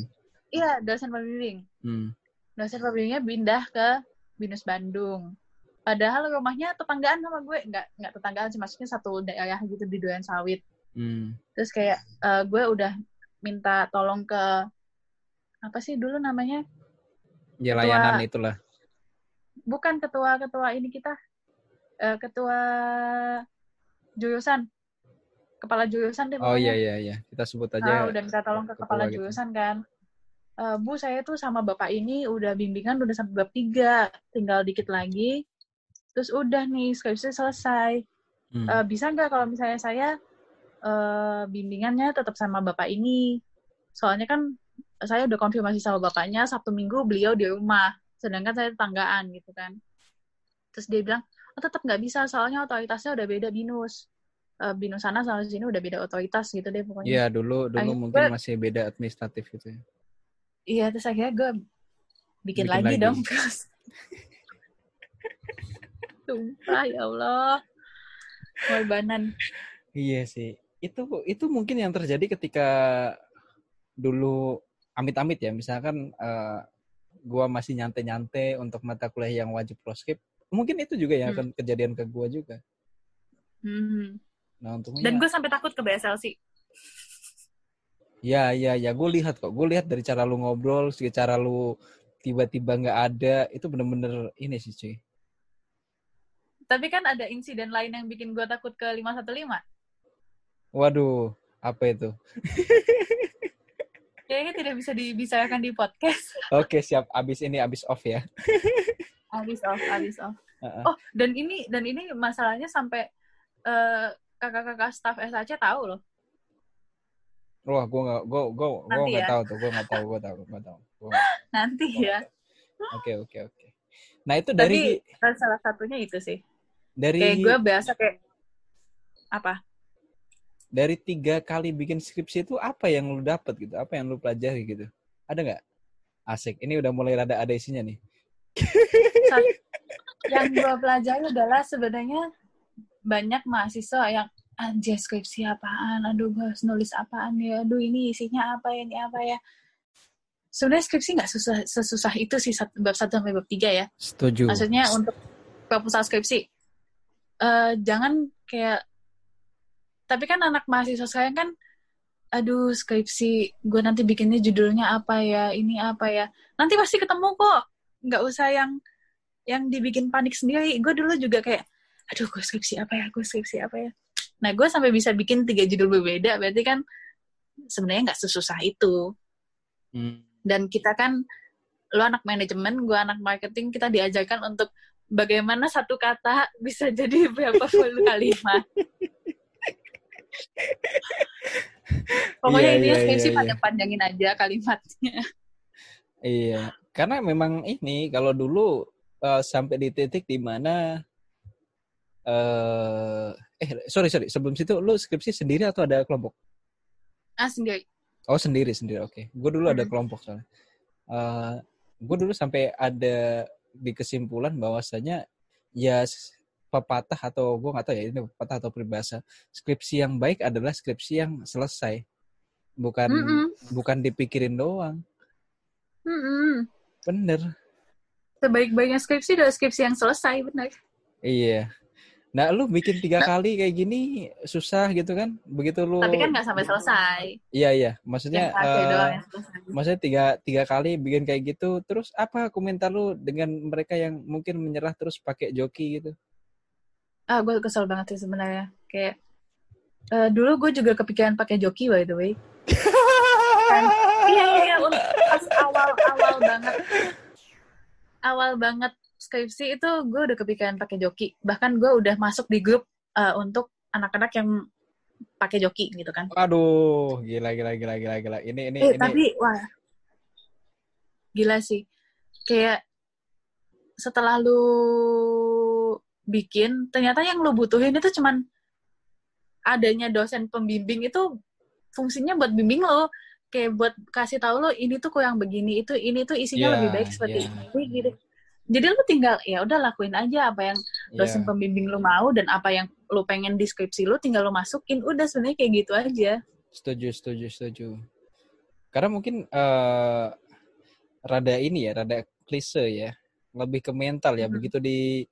iya dosen pembimbing. Hmm. Dosen pembimbingnya pindah ke binus Bandung. Padahal rumahnya tetanggaan sama gue, nggak nggak tetanggaan sih, maksudnya satu daerah gitu di Duren Sawit. Hmm. terus kayak eh, gue udah minta tolong ke apa sih dulu namanya Ya Ketua- layanan itulah. bukan ketua ketua ini kita Eh, ketua jurusan kepala jurusan deh Oh iya iya iya, kita sebut aja. udah minta tolong ke ketua kepala gitu. jurusan kan Eh, bu saya tuh sama bapak ini udah bimbingan udah sampai bab tiga tinggal dikit lagi terus udah nih skripsi selesai Hmm. Eh, bisa nggak kalau misalnya saya eh, bimbingannya tetap sama bapak ini soalnya kan saya udah konfirmasi sama bapaknya sabtu minggu beliau di rumah sedangkan saya tetanggaan gitu kan terus dia bilang oh, tetap nggak bisa soalnya otoritasnya udah beda binus Eh, binus sana sama sini udah beda otoritas gitu deh pokoknya Iya dulu dulu Akhirnya mungkin gue- masih beda administratif gitu ya. iya terus akhirnya gue bikin, Bikin lagi, lagi. dong terus sumpah ya Allah korbanan Iya sih. Itu itu mungkin yang terjadi ketika dulu amit-amit ya, misalkan eh, gua masih nyante-nyante untuk mata kuliah yang wajib proskip. Mungkin itu juga yang Hmm. akan kejadian ke gua juga. Hmm. Nah, untungnya dan gue sampai takut ke BSLC Ya, ya, ya. Gue lihat kok. Gue lihat dari cara lu ngobrol, dari cara lu tiba-tiba nggak ada, itu bener-bener ini sih, cuy. Tapi kan ada insiden lain yang bikin gue takut ke 515. Waduh, apa itu? Kayaknya tidak bisa dibicarakan di podcast. Oke, siap. Abis ini abis off ya. Abis off, abis off. Heeh. Oh, dan ini dan ini masalahnya sampai eh, kakak-kakak staff SAC tahu loh. Wah, gue nggak, gue, gue, gue nggak ya. tahu tuh. Gue nggak tahu, gue tahu, gue tahu. Gua Nanti ya. Oke, oke, oke. Nah itu dari Tapi salah satunya itu sih. dari Kayak gue biasa kayak apa? Dari tiga kali bikin skripsi itu apa yang lu dapet gitu? Apa yang lu pelajari gitu? Ada nggak? Asik. Ini udah mulai rada ada isinya nih. Yang gue pelajari adalah sebenarnya banyak mahasiswa yang anjir skripsi apaan, aduh gue harus nulis apaan ya, aduh ini isinya apa ya, ini apa ya. Sebenarnya skripsi nggak susah, sesusah itu sih bab 1 sampai bab 3 ya. Setuju. Maksudnya untuk proposal skripsi. eh jangan kayak tapi kan anak mahasiswa sekarang kan aduh skripsi gue nanti bikinnya judulnya apa ya ini apa ya. Nanti pasti ketemu kok. Nggak usah yang yang dibikin panik sendiri. Gue dulu juga kayak aduh gue skripsi apa ya gue skripsi apa ya. Nah gue sampai bisa bikin tiga judul berbeda berarti kan sebenarnya nggak sesusah itu. Hmm. dan kita kan lo anak manajemen gue anak marketing kita diajarkan untuk bagaimana satu kata bisa jadi berapa puluh kalimat pokoknya Iya, ini iya, skripsi iya, iya. panjang-panjangin aja kalimatnya Iya. Karena memang ini kalau dulu eh, sampai di titik di mana eh eh sorry sorry sebelum situ lu skripsi sendiri atau ada kelompok? ah sendiri Oh sendiri sendiri oke. Gue dulu ada kelompok soalnya. Eh gue dulu sampai ada di kesimpulan bahwasanya ya pepatah atau gue nggak tahu ya ini pepatah atau peribahasa skripsi yang baik adalah skripsi yang selesai bukan Mm-mm. bukan dipikirin doang Mm-mm. bener sebaik-baiknya skripsi adalah skripsi yang selesai benar iya Nah, lu bikin tiga kali kayak gini susah gitu kan? Begitu lu Tapi kan nggak sampai selesai. Iya iya, maksudnya selesai. maksudnya tiga tiga kali bikin kayak gitu, terus apa komentar lu dengan mereka yang mungkin menyerah terus pakai joki gitu? Ah, gue kesel banget sih sebenarnya. Kayak eh, dulu gue juga kepikiran pakai joki by the way. Kan, iya iya iya pas awal awal banget awal banget skripsi itu gue udah kepikiran pakai joki. Bahkan gue udah masuk di grup eh, untuk anak-anak yang pakai joki gitu kan. Aduh, gila gila gila gila gila. Ini ini Eh, ini tapi wah. Gila sih. Kayak setelah lu bikin, ternyata yang lu butuhin itu cuman adanya dosen pembimbing itu fungsinya buat bimbing lo. Kayak buat kasih tahu lo ini tuh kurang begini, itu ini tuh isinya Iya, lebih baik seperti iya. ini gitu. Jadi lu tinggal ya udah lakuin aja apa yang dosen Iya. pembimbing lu mau dan apa yang lu pengen deskripsi lu tinggal lu masukin. Udah sebenarnya kayak gitu aja. Setuju, setuju, setuju. Karena mungkin eh rada ini ya, rada klise ya. Lebih ke mental ya. Hmm. Begitu dikasih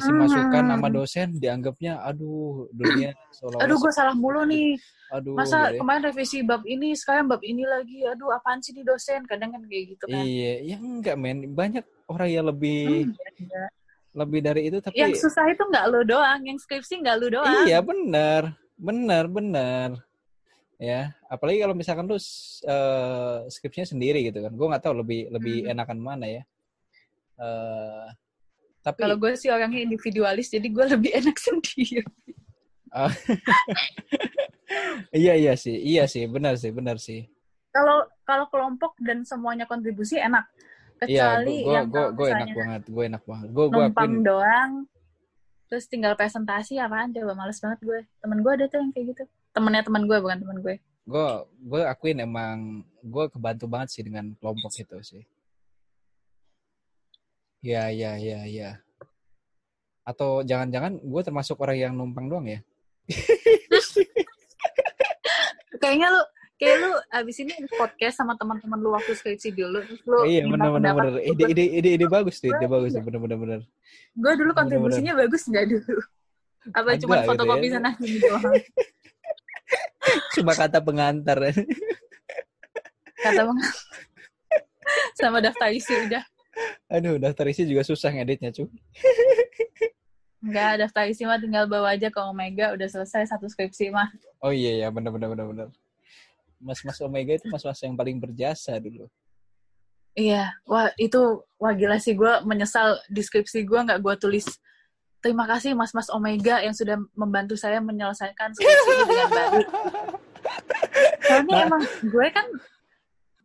Hmm. masukan sama dosen, dianggapnya aduh, dunia seolah-olah Aduh gue salah mulu nih. aduh Masa ya. kemarin revisi bab ini, sekarang bab ini lagi. Aduh, apaan sih nih dosen? Kadang kan kayak gitu kan. Iya, ya enggak men. Banyak orang yang lebih Hmm, enggak. lebih dari itu tapi Yang susah itu nggak lu doang, yang skripsi nggak lu doang. Iya benar, benar, benar. Ya, apalagi kalau misalkan lu eh, skripsinya sendiri gitu kan. Gue nggak tahu lebih lebih Hmm. enakan mana ya. Eh tapi Kalau gue sih orangnya individualis, jadi gue lebih enak sendiri. iya iya sih, iya sih, benar sih, benar sih. Kalau kalau kelompok dan semuanya kontribusi enak. Iya, Kecuali gue yang gue kalau gue enak banget, gue enak banget. Gue gue numpang akuin, doang, terus tinggal presentasi apaan coba males banget gue. Temen gue ada tuh yang kayak gitu. Temennya teman gue bukan temen gue. gue gue akuin emang gue kebantu banget sih dengan kelompok itu sih. Iya iya iya iya. Atau jangan-jangan gue termasuk orang yang numpang doang ya? Kayaknya lu kayak lu abis ini podcast sama teman-teman lu waktu skripsi dulu terus lu iya minta benar benar benar. Ide ide ide ide bagus tuh, ide bagus iya. benar benar benar. gue dulu kontribusinya bagus nggak dulu apa Agak cuma gitu fotokopi ya. sana sini doang Cuma kata pengantar. kata bang sama daftar isi udah Aduh, daftar isi juga susah ngeditnya, cuy. nggak daftar isi mah tinggal bawa aja ke Omega udah selesai satu skripsi mah Oh iya ya, benar benar benar benar. Mas-mas Omega itu mas-mas yang paling berjasa dulu. iya wah itu wah gila sih gue menyesal deskripsi gue nggak gue tulis terima kasih mas-mas Omega yang sudah membantu saya menyelesaikan skripsi dengan baik soalnya Nah. emang gue kan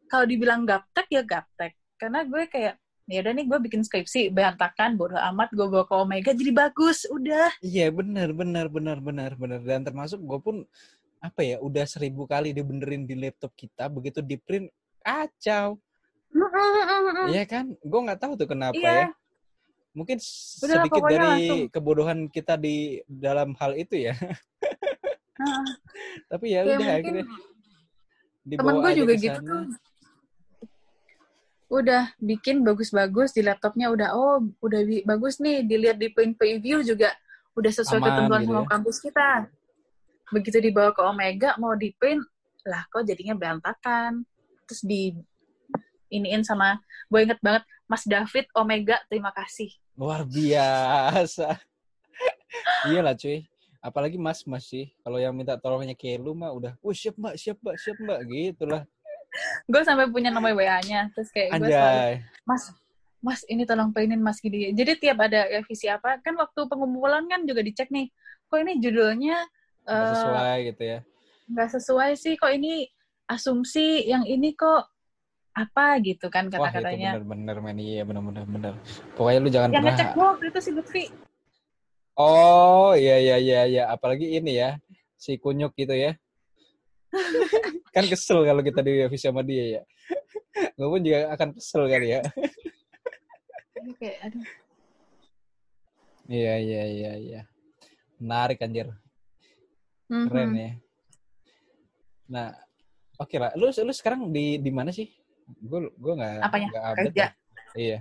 kalau dibilang gaptek ya gaptek karena gue kayak ya udah nih gue bikin skripsi berantakan bodoh amat gue bawa ke Omega jadi bagus udah Iya, benar benar benar benar benar dan termasuk gue pun apa ya, udah seribu kali dibenerin di laptop kita, begitu di print kacau. Iya kan? Gue nggak tahu tuh kenapa Iya. ya. Mungkin Udah sedikit dari langsung. kebodohan kita di dalam hal itu ya. Tapi ya Kayak udah akhirnya temen gue juga gitu tuh udah bikin bagus-bagus di laptopnya udah oh udah bagus nih dilihat di print preview juga udah sesuai Aman ketentuan gitu sama ya. kampus kita begitu dibawa ke Omega mau di print lah kok jadinya berantakan terus di iniin sama gue inget banget Mas David Omega terima kasih Luar biasa. Iyalah cuy. Apalagi mas mas sih. Kalau yang minta tolongnya kayak lu mah udah, oh siap mbak, siap mbak, siap mbak. Gitu lah. Gue sampai punya nomor WA-nya terus kayak gue selalu. Mas, Mas ini tolong printin Mas gini. Jadi tiap ada revisi apa, kan waktu pengumpulan kan juga dicek nih. Kok ini judulnya Nggak eh, sesuai gitu ya. nggak sesuai sih. Kok ini asumsi yang ini kok apa gitu kan kata-katanya. bener-bener men. Iya bener-bener bener. Pokoknya lu jangan Yang pernah. ngecek gue waktu itu si Lutfi. Oh iya iya iya iya. Apalagi ini ya. Si kunyuk gitu ya. kan kesel kalau kita di revisi sama dia ya. Gue pun juga akan kesel kali ya. Kayak aduh. Iya iya iya iya. Menarik anjir. Keren Mhm. ya. Nah, oke lah. Lu lu sekarang di di mana sih? Gue gue nggak Apanya? nggak update. Kerja. ya. Iya.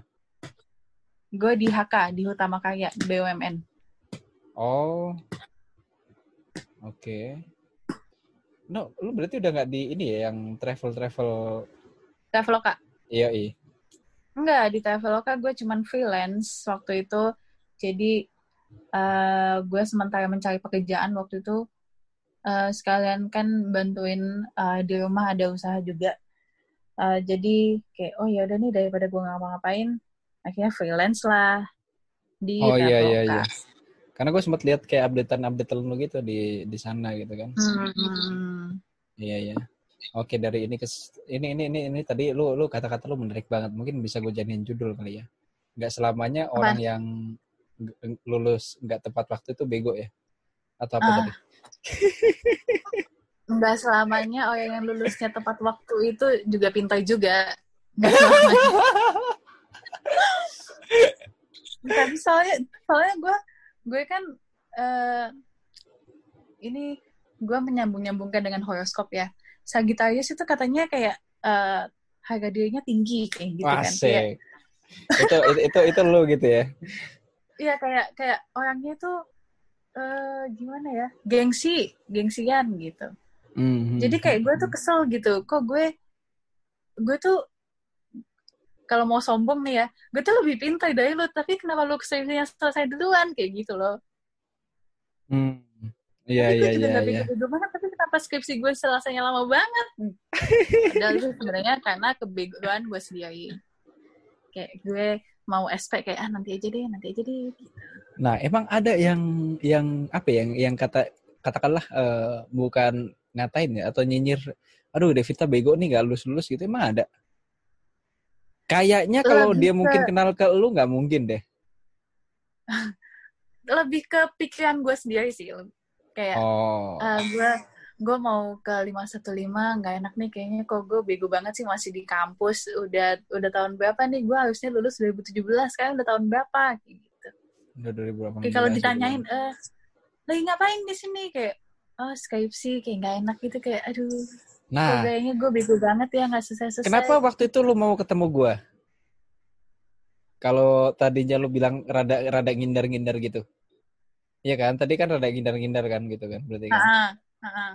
Gue di HK, di Utama Karya, BUMN. Oh. Oke. No, lu berarti udah nggak di ini ya yang travel-travel Traveloka. iya iya. Enggak, di Traveloka gue cuman freelance waktu itu. Jadi eh, gue sementara mencari pekerjaan waktu itu eh, sekalian kan bantuin eh, di rumah ada usaha juga. Eh, jadi kayak oh ya udah nih daripada gue nggak ngapain, akhirnya freelance lah di Oh iya iya Traveloka. iya. Karena gue sempat lihat kayak updatean-updatean lu gitu di di sana gitu kan. Hmm. Iya iya. Oke dari ini ke ini ini ini ini tadi lu lu kata-kata lu menarik banget. Mungkin bisa gue jadiin judul kali ya. Nggak selamanya Apa? orang yang lulus nggak tepat waktu itu bego ya. Atau apa Ah. tadi? Nggak selamanya orang yang lulusnya tepat waktu itu juga pintar juga. Nggak selamanya. Tapi soalnya, soalnya gue, gue kan eh, ini gue menyambung-nyambungkan dengan horoskop ya. Sagittarius itu katanya kayak eh, harga dirinya tinggi kayak gitu kan. Kayak, itu, itu itu itu lu gitu ya. iya kayak kayak orangnya tuh eh, gimana ya? Gengsi, gengsian gitu. Mhm. Jadi kayak gue tuh kesel gitu. Kok gue gue tuh kalau mau sombong nih ya, gue tuh lebih pintar dari lu, tapi kenapa lu skripsinya selesai duluan kayak gitu loh. Hmm. Iya Tapi gue iya juga iya gak iya. bego-bego banget, tapi kenapa skripsi gue selesainya lama banget? Padahal itu sebenarnya karena kebegoan gue sendiri. Kayak gue mau SP kayak ah nanti aja deh, nanti aja deh. Nah, emang ada yang yang apa ya, yang yang kata katakanlah eh, bukan ngatain ya atau nyinyir, aduh Devita bego nih gak lulus-lulus gitu, emang ada? Kayaknya kalau Lebih dia ke- mungkin kenal ke lu nggak mungkin deh. Lebih ke pikiran gue sendiri sih. Kayak Oh, Ah, gue gue mau ke 515 nggak enak nih kayaknya kok gue bego banget sih masih di kampus udah udah tahun berapa nih gue harusnya lulus 2017 sekarang udah tahun berapa kayak gitu udah 2018. kayak kalau ditanyain kan. eh lagi ngapain di sini kayak oh skripsi kayak nggak enak gitu kayak aduh Nah, kayaknya gue bego banget ya nggak selesai selesai kenapa waktu itu lu mau ketemu gua? Kalau tadinya lu bilang rada rada ngindar-ngindar gitu. Iya kan? Tadi kan rada ngindar-ngindar kan gitu kan berarti kan. Ah, ah, ah.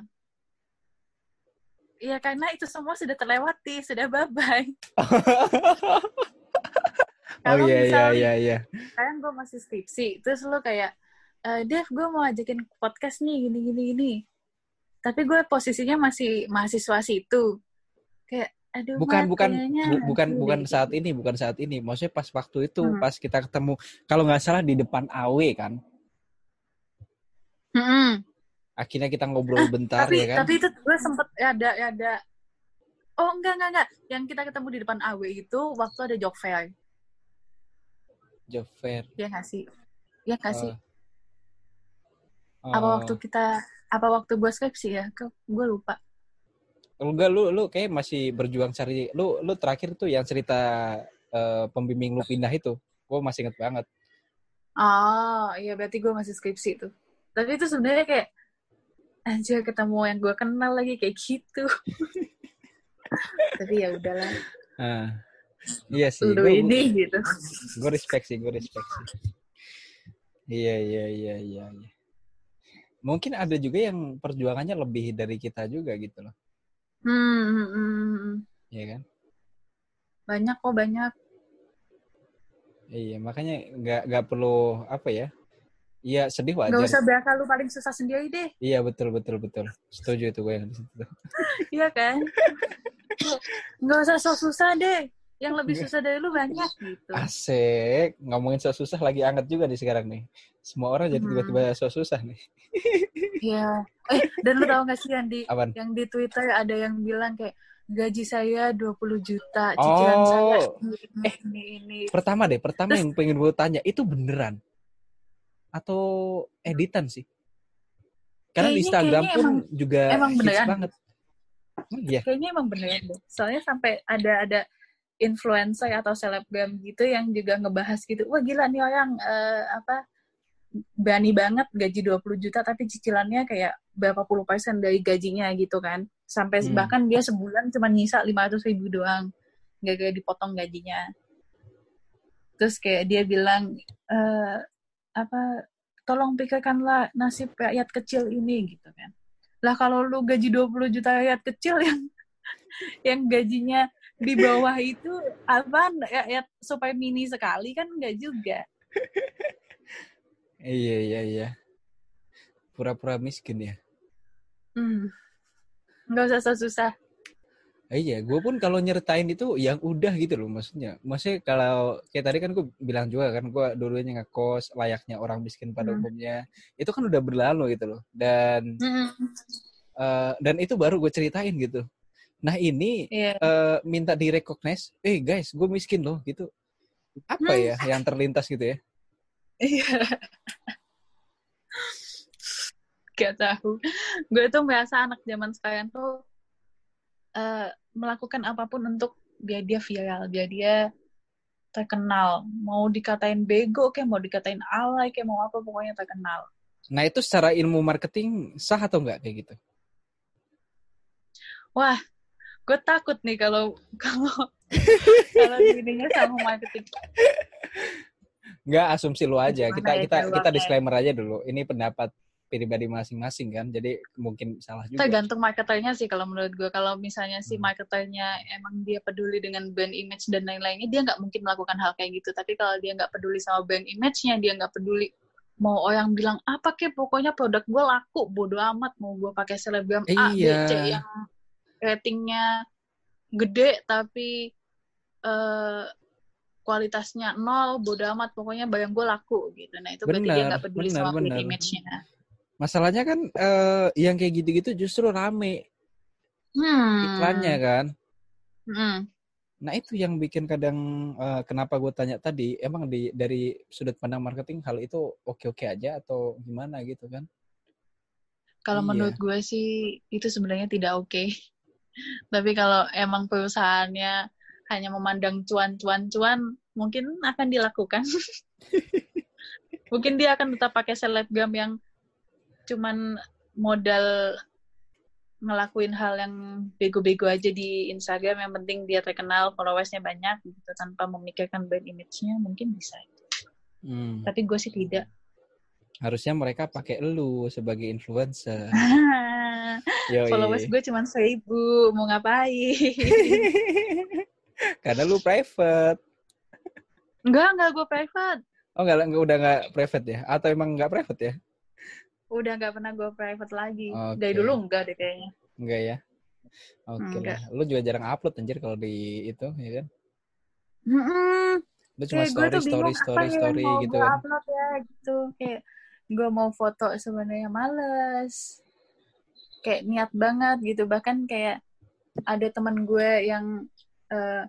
Iya karena itu semua sudah terlewati sudah bye bye oh iya iya iya iya. sekarang gue masih skripsi terus lo kayak "Eh, Dev gue mau ajakin podcast nih gini gini gini tapi gue posisinya masih mahasiswa situ. Kayak aduh bukan Mat, bukan kayaknya bu- bukan nanti bukan deh." saat ini bukan saat ini. Maksudnya pas waktu itu Hmm. pas kita ketemu kalau nggak salah di depan AW kan? Mm-mm. akhirnya kita ngobrol bentar tapi ya kan? tapi itu gue sempet ada ada. Oh enggak enggak enggak. Yang kita ketemu di depan AW itu waktu ada job fair. Job fair. Ya nggak sih? Ya nggak sih? Oh. apa Oh. waktu kita apa waktu gue skripsi ya gue lupa enggak lu lu kayak masih berjuang cari lu lu terakhir tuh yang cerita eh, pembimbing lu pindah itu gue masih inget banget Oh, iya berarti gue masih skripsi tuh. Tapi itu sebenarnya kayak anjir ketemu yang gue kenal lagi kayak gitu. Tapi ya udahlah, nah, iya sih lu ini gitu. gue respect sih gue respect sih iya iya iya iya iya. Mungkin ada juga yang perjuangannya lebih dari kita juga gitu loh Hmm, hmm, hmm, hmm. Iya kan banyak kok banyak. Iya, makanya nggak nggak perlu apa ya? Iya sedih Gak wajar. usah berasa lu paling susah sendiri deh, Iya betul betul betul. Setuju itu gue yang di situ. iya kan? Gak usah sok susah deh. Yang lebih Nggak. susah dari lu banyak gitu. Asik, ngomongin so susah lagi anget juga nih sekarang nih. Semua orang jadi Hmm. tiba-tiba so susah nih. Iya. Eh, dan lu tau gak sih yang di Apaan? yang di Twitter ada yang bilang kayak gaji saya 20 juta, cicilan saya Oh. ini ini ini. ini. Pertama deh, pertama Terus- yang pengen gue tanya itu beneran atau editan sih? Karena di Kayaknya- Instagram pun emang- juga emang hits beneran. banget. Oh, Iya. Kayaknya emang beneran deh. Soalnya sampai ada ada influencer atau selebgram gitu yang juga ngebahas gitu. Wah gila nih orang eh, apa berani banget gaji 20 juta tapi cicilannya kayak berapa puluh persen dari gajinya gitu kan. Sampai Hmm. bahkan dia sebulan cuma nyisa 500 ribu doang. Gak kayak dipotong gajinya. Terus kayak dia bilang eh apa tolong pikirkanlah nasib rakyat kecil ini gitu kan. Lah kalau lu gaji 20 juta rakyat kecil yang yang gajinya di bawah itu apa rakyat supaya mini sekali kan enggak juga. Iya iya iya. Pura-pura miskin ya. Hmm. Nggak usah susah. Eh, iya, gue pun kalau nyeritain itu yang udah gitu loh maksudnya. Maksudnya kalau kayak tadi kan gue bilang juga kan gue dulunya ngekos layaknya orang miskin pada Hmm. umumnya. Itu kan udah berlalu gitu loh. Dan Hmm. eh, dan itu baru gue ceritain gitu. Nah ini Iya. eh, minta direcognize, eh guys, gue miskin loh gitu. Apa ya yang terlintas gitu ya? Iya. Gak tahu. Gue tuh merasa anak zaman sekarang tuh eh, melakukan apa pun untuk biar dia viral, biar dia terkenal. Mau dikatain bego kayak mau dikatain alay kayak mau apa pokoknya terkenal. Nah itu secara ilmu marketing sah atau enggak kayak gitu? Wah, gue takut nih kalau kalau kalau ininya sama marketing. Enggak, asumsi lu aja. Gimana Kita ya kita kita disclaimer aja dulu. Ini pendapat pribadi masing-masing kan. Jadi mungkin salah juga. Tergantung marketernya sih kalau menurut gue. Kalau misalnya si Hmm. marketernya emang dia peduli dengan brand image dan lain-lainnya, dia nggak mungkin melakukan hal kayak gitu. Tapi kalau dia nggak peduli sama brand image-nya, dia nggak peduli mau orang bilang apa kek, pokoknya produk gue laku, bodo amat mau gue pakai selebgram A, B, Iya. C yang ratingnya gede tapi eh, kualitasnya nol, bodo amat, pokoknya barang gue laku gitu. Nah itu berarti dia nggak peduli benar, sama benar. image-nya. Masalahnya kan eh, yang kayak gitu-gitu justru rame Hmm. iklannya kan. Hmm. Nah itu yang bikin kadang eh, kenapa gue tanya tadi, emang di dari sudut pandang marketing hal itu oke-oke aja atau gimana gitu kan? Kalau Iya. menurut gue sih itu sebenarnya tidak oke. Tapi kalau emang perusahaannya hanya memandang cuan-cuan-cuan, mungkin akan dilakukan. mungkin dia akan tetap pakai selebgram yang cuman modal ngelakuin hal yang bego-bego aja di Instagram. Yang penting dia terkenal, followersnya banyak gitu tanpa memikirkan brand image-nya mungkin bisa. Hmm. Tapi gue sih tidak. Harusnya mereka pakai lu sebagai influencer. Followers gue cuma seribu, mau ngapain? Karena lu private. Enggak, enggak gue private. Oh enggak, enggak udah enggak private ya? Atau emang enggak private ya? Udah nggak pernah gue private lagi. Oke. Dari dulu enggak deh kayaknya. Enggak ya? Oke Enggak. lah. Lu juga jarang upload anjir kalau di itu, ya kan? Mm-mm. Lu cuma Kayak story, story, story, yang story mau gitu kan? upload ya gitu. Kayak gue mau foto sebenarnya males. Kayak niat banget gitu. Bahkan kayak ada teman gue yang eh,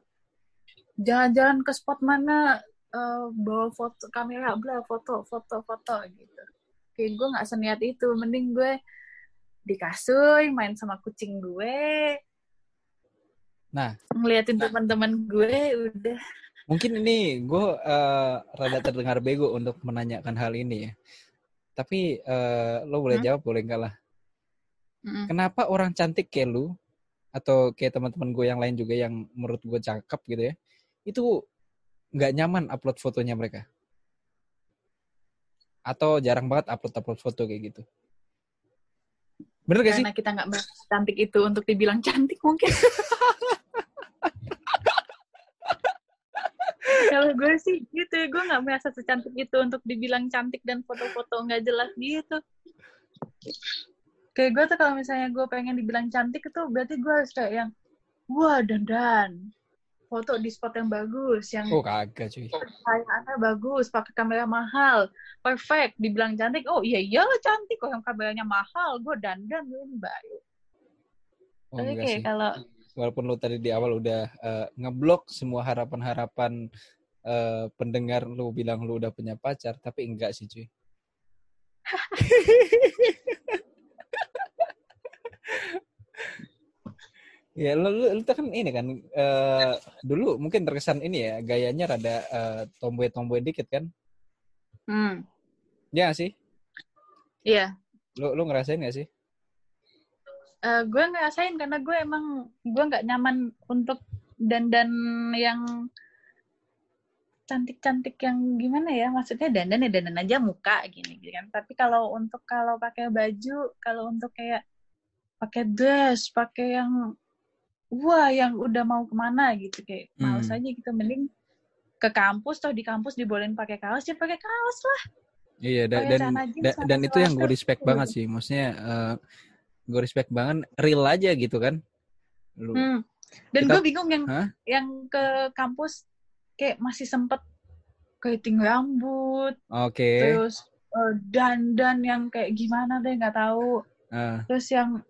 jalan-jalan ke spot mana eh, bawa foto kamera bla foto foto foto gitu. Kayak gue nggak seniat itu. Mending gue di kasur main sama kucing gue. Nah. ngeliatin teman-teman gue udah Mungkin ini gue eh, rada terdengar bego untuk menanyakan hal ini ya. Tapi eh, lo boleh Hmm? jawab, boleh enggak lah. Mm-mm. Kenapa orang cantik kayak lu atau kayak teman-teman gue yang lain juga yang menurut gue cakep gitu ya, itu nggak nyaman upload fotonya mereka? Atau jarang banget upload-upload foto kayak gitu? Bener gak sih? karena kita nggak cantik itu untuk dibilang cantik mungkin kalau gue sih gitu gue nggak merasa secantik itu untuk dibilang cantik dan foto-foto nggak jelas gitu. Kayak gue tuh kalau misalnya gue pengen dibilang cantik itu berarti gue harus kayak yang wah dandan. Foto di spot yang bagus yang Oh kagak cuy. kayaannya bagus pakai kamera mahal perfect dibilang cantik. Oh iya iyalah cantik kok yang kameranya mahal gue dandan gue baik. Oh tapi kayak kalau Walaupun lu tadi di awal udah eh, ngeblok semua harapan-harapan eh, pendengar lu bilang lu udah punya pacar, tapi enggak sih cuy. Ya, lu, lu, lu kan ini kan eh, dulu mungkin terkesan ini ya gayanya rada eh, tomboy-tomboy dikit kan? hmm Ya sih? iya Lu lu ngerasain gak sih? Eh, gue ngerasain karena gue emang gue nggak nyaman untuk dandan yang cantik-cantik yang gimana ya? Maksudnya dandan ya dandan aja muka gini gitu kan. Tapi kalau untuk kalau pakai baju kalau untuk kayak pakai dress pakai yang wah yang udah mau ke mana gitu kayak Hmm. males aja gitu. Mending ke kampus toh di kampus dibolehin pakai kaos ya pakai kaos lah. Iya da- dan da- dan itu yang gue respect banget sih. Maksudnya eh gue respect banget real aja gitu kan. Lu Hmm. Dan gue bingung yang Hah? yang ke kampus kayak masih sempet keriting rambut, oke. terus eh, dandan yang kayak gimana deh nggak tahu. Ah, Terus yang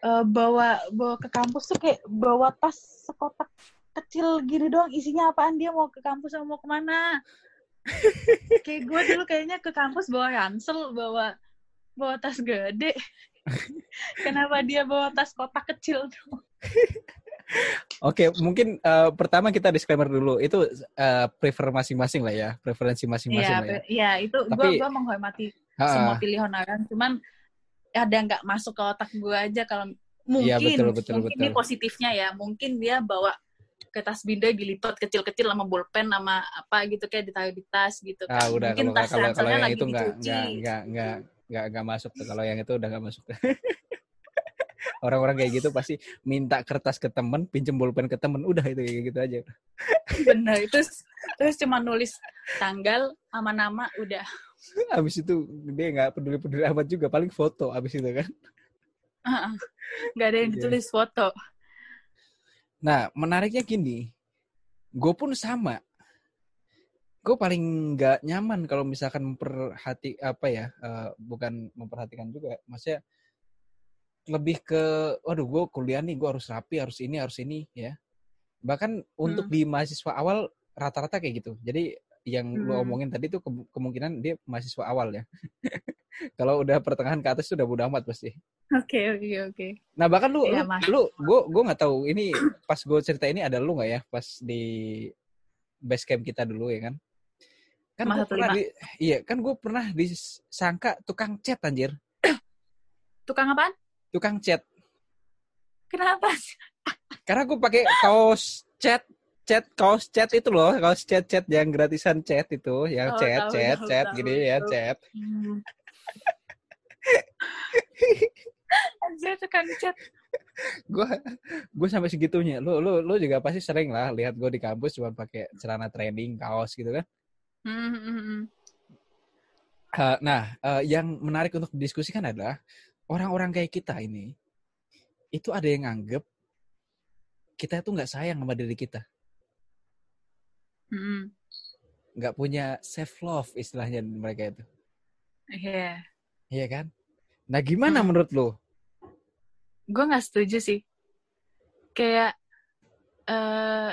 eh, bawa bawa ke kampus tuh kayak bawa tas sekotak kecil gini doang isinya apaan dia mau ke kampus atau mau ke mana? kayak gue dulu kayaknya ke kampus bawa ransel, bawa bawa tas gede. Kenapa dia bawa tas kotak kecil tuh? Oke, mungkin eh, pertama kita disclaimer dulu. Itu eh, prefer masing-masing lah ya, preferensi masing-masing Iya, lah ya. be- iya itu gue gua menghormati Ha-ha. semua pilihan orang. Cuman ada nggak masuk ke otak gue aja kalau mungkin Iya, betul, betul, mungkin betul. ini positifnya ya. Mungkin dia bawa ke tas bindai dilipat kecil-kecil sama bolpen sama apa gitu kayak ditaruh di tas gitu kan. Ah, udah mungkin kalau tas kalau kalau yang lagi itu nggak nggak nggak nggak nggak masuk tuh. Kalau yang itu udah nggak masuk. Orang-orang kayak gitu pasti minta kertas ke temen, pinjem bolpen ke temen, udah itu kayak gitu aja. Bener. Terus terus cuma nulis tanggal sama nama udah. Abis itu dia nggak peduli-peduli amat juga, paling foto abis itu kan. Nggak ada yang Iya. ditulis foto. Nah, menariknya gini, gue pun sama. Gue paling nggak nyaman kalau misalkan memperhati apa ya, eh, bukan memperhatikan juga, maksudnya lebih ke, waduh gue kuliah nih, gue harus rapi, harus ini, harus ini, ya. Bahkan untuk Hmm. di mahasiswa awal rata-rata kayak gitu. Jadi yang lu Hmm. omongin tadi tuh ke- kemungkinan dia mahasiswa awal ya. kalau udah pertengahan ke atas sudah bodo amat pasti. Oke oke oke. Nah bahkan lu, lu, Mas. lu, gue, gue nggak tahu ini pas gue cerita ini ada lu nggak ya pas di base camp kita dulu ya kan? Kan gue pernah 15. di, iya kan gue pernah disangka tukang chat anjir, Tukang apaan? tukang chat. Kenapa? Karena gue pakai kaos chat, chat kaos chat itu loh, kaos chat chat yang gratisan chat itu, yang Oh, chat tahu, chat tahu, chat tahu, gini ya tahu. chat. Hmm. Anjir tukang chat. Gue gue sampai segitunya. Lu lu lu juga pasti sering lah lihat gue di kampus cuma pakai celana training, kaos gitu kan. Eh, nah, eh, yang menarik untuk didiskusikan adalah orang-orang kayak kita ini itu ada yang nganggep kita itu nggak sayang sama diri kita, Hmm, nggak punya self love istilahnya mereka itu, Iya. iya kan? Nah, gimana Hmm. menurut lo? Gue nggak setuju sih. Kayak eh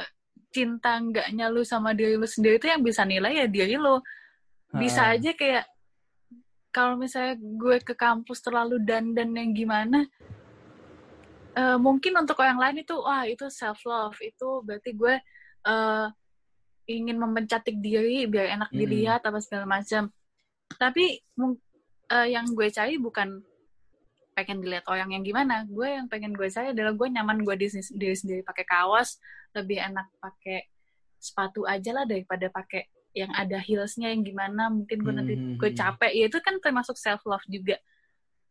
cinta enggaknya lu sama diri lu sendiri itu yang bisa nilai ya diri lu. Bisa aja kayak kalau misalnya gue ke kampus terlalu dandan yang gimana, eh, mungkin untuk orang lain itu wah itu self love itu berarti gue eh, ingin mempencatik diri biar enak dilihat apa segala macam. Tapi eh, yang gue cari bukan pengen dilihat orang yang gimana. Gue yang pengen gue cari adalah gue nyaman gue di diri sendiri pakai kaos, lebih enak pakai sepatu aja lah daripada pakai yang ada heelsnya yang gimana. Mungkin gue nanti Hmm, gue hmm, capek. Ya itu kan termasuk self love juga.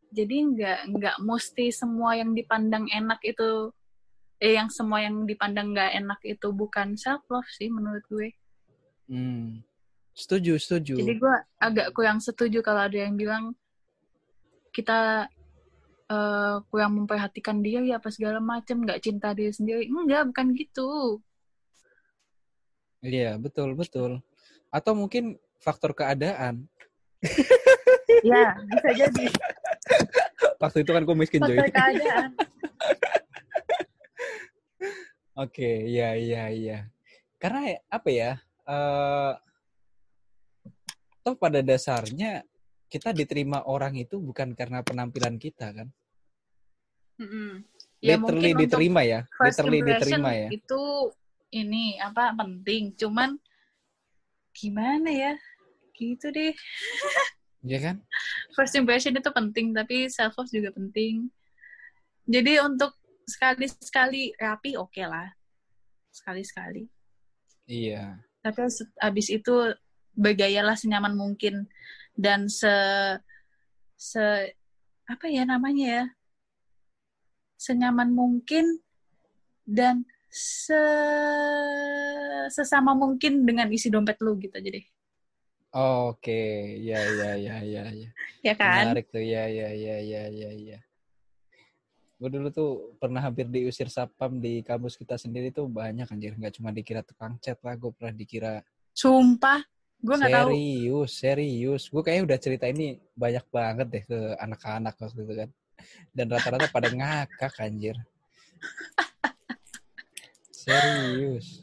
Jadi nggak nggak mesti semua yang dipandang enak itu eh yang semua yang dipandang nggak enak itu bukan self love sih menurut gue. hmm. Setuju, setuju. Jadi gue agak kurang setuju kalau ada yang bilang kita eh, kurang memperhatikan diri apa segala macam, nggak cinta diri sendiri. Enggak, bukan gitu. Iya, betul, betul. Atau mungkin faktor keadaan. Ya, bisa jadi Waktu itu kan gue miskin Joy. faktor keadaan. Oke, iya iya iya. Karena apa ya? eh toh pada dasarnya kita diterima orang itu bukan karena penampilan kita kan. Mm-mm. Ya, literally diterima ya. Literally diterima ya. itu ini apa penting. Cuman gimana ya? Gitu deh. Iya kan? First impression itu penting, tapi self love juga penting. Jadi untuk sekali-sekali rapi oke lah. Sekali-sekali. Iya. tapi abis itu bergayalah senyaman mungkin. Dan se se apa ya namanya ya? Senyaman mungkin dan se sesama mungkin dengan isi dompet lu gitu aja deh. Oke, ya ya ya ya ya. ya kan? Menarik tuh, ya ya ya ya ya ya. Gue dulu tuh pernah hampir diusir sapam di kampus kita sendiri tuh banyak anjir, nggak cuma dikira tukang cat lah, gue pernah dikira sumpah gue nggak tahu serius, serius. Gue kayaknya udah cerita ini banyak banget deh ke anak-anak waktu itu kan. Dan rata-rata pada ngakak anjir. Serius.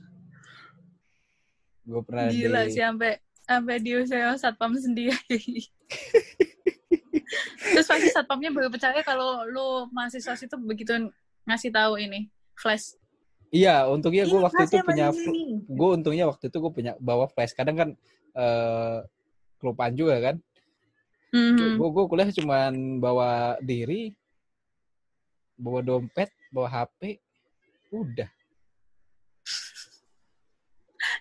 Gue pernah gila di... sih sampai sampai diusir satpam sendiri terus pasti satpamnya baru percaya kalau lu mahasiswa situ begitu ngasih tahu ini flash Iya, untungnya gue Ini waktu itu punya, gue untungnya waktu itu gue punya bawa flash. Kadang kan eh kelupaan juga kan. Mhm. Gue gue kuliah cuman bawa diri, bawa dompet, bawa HP, udah.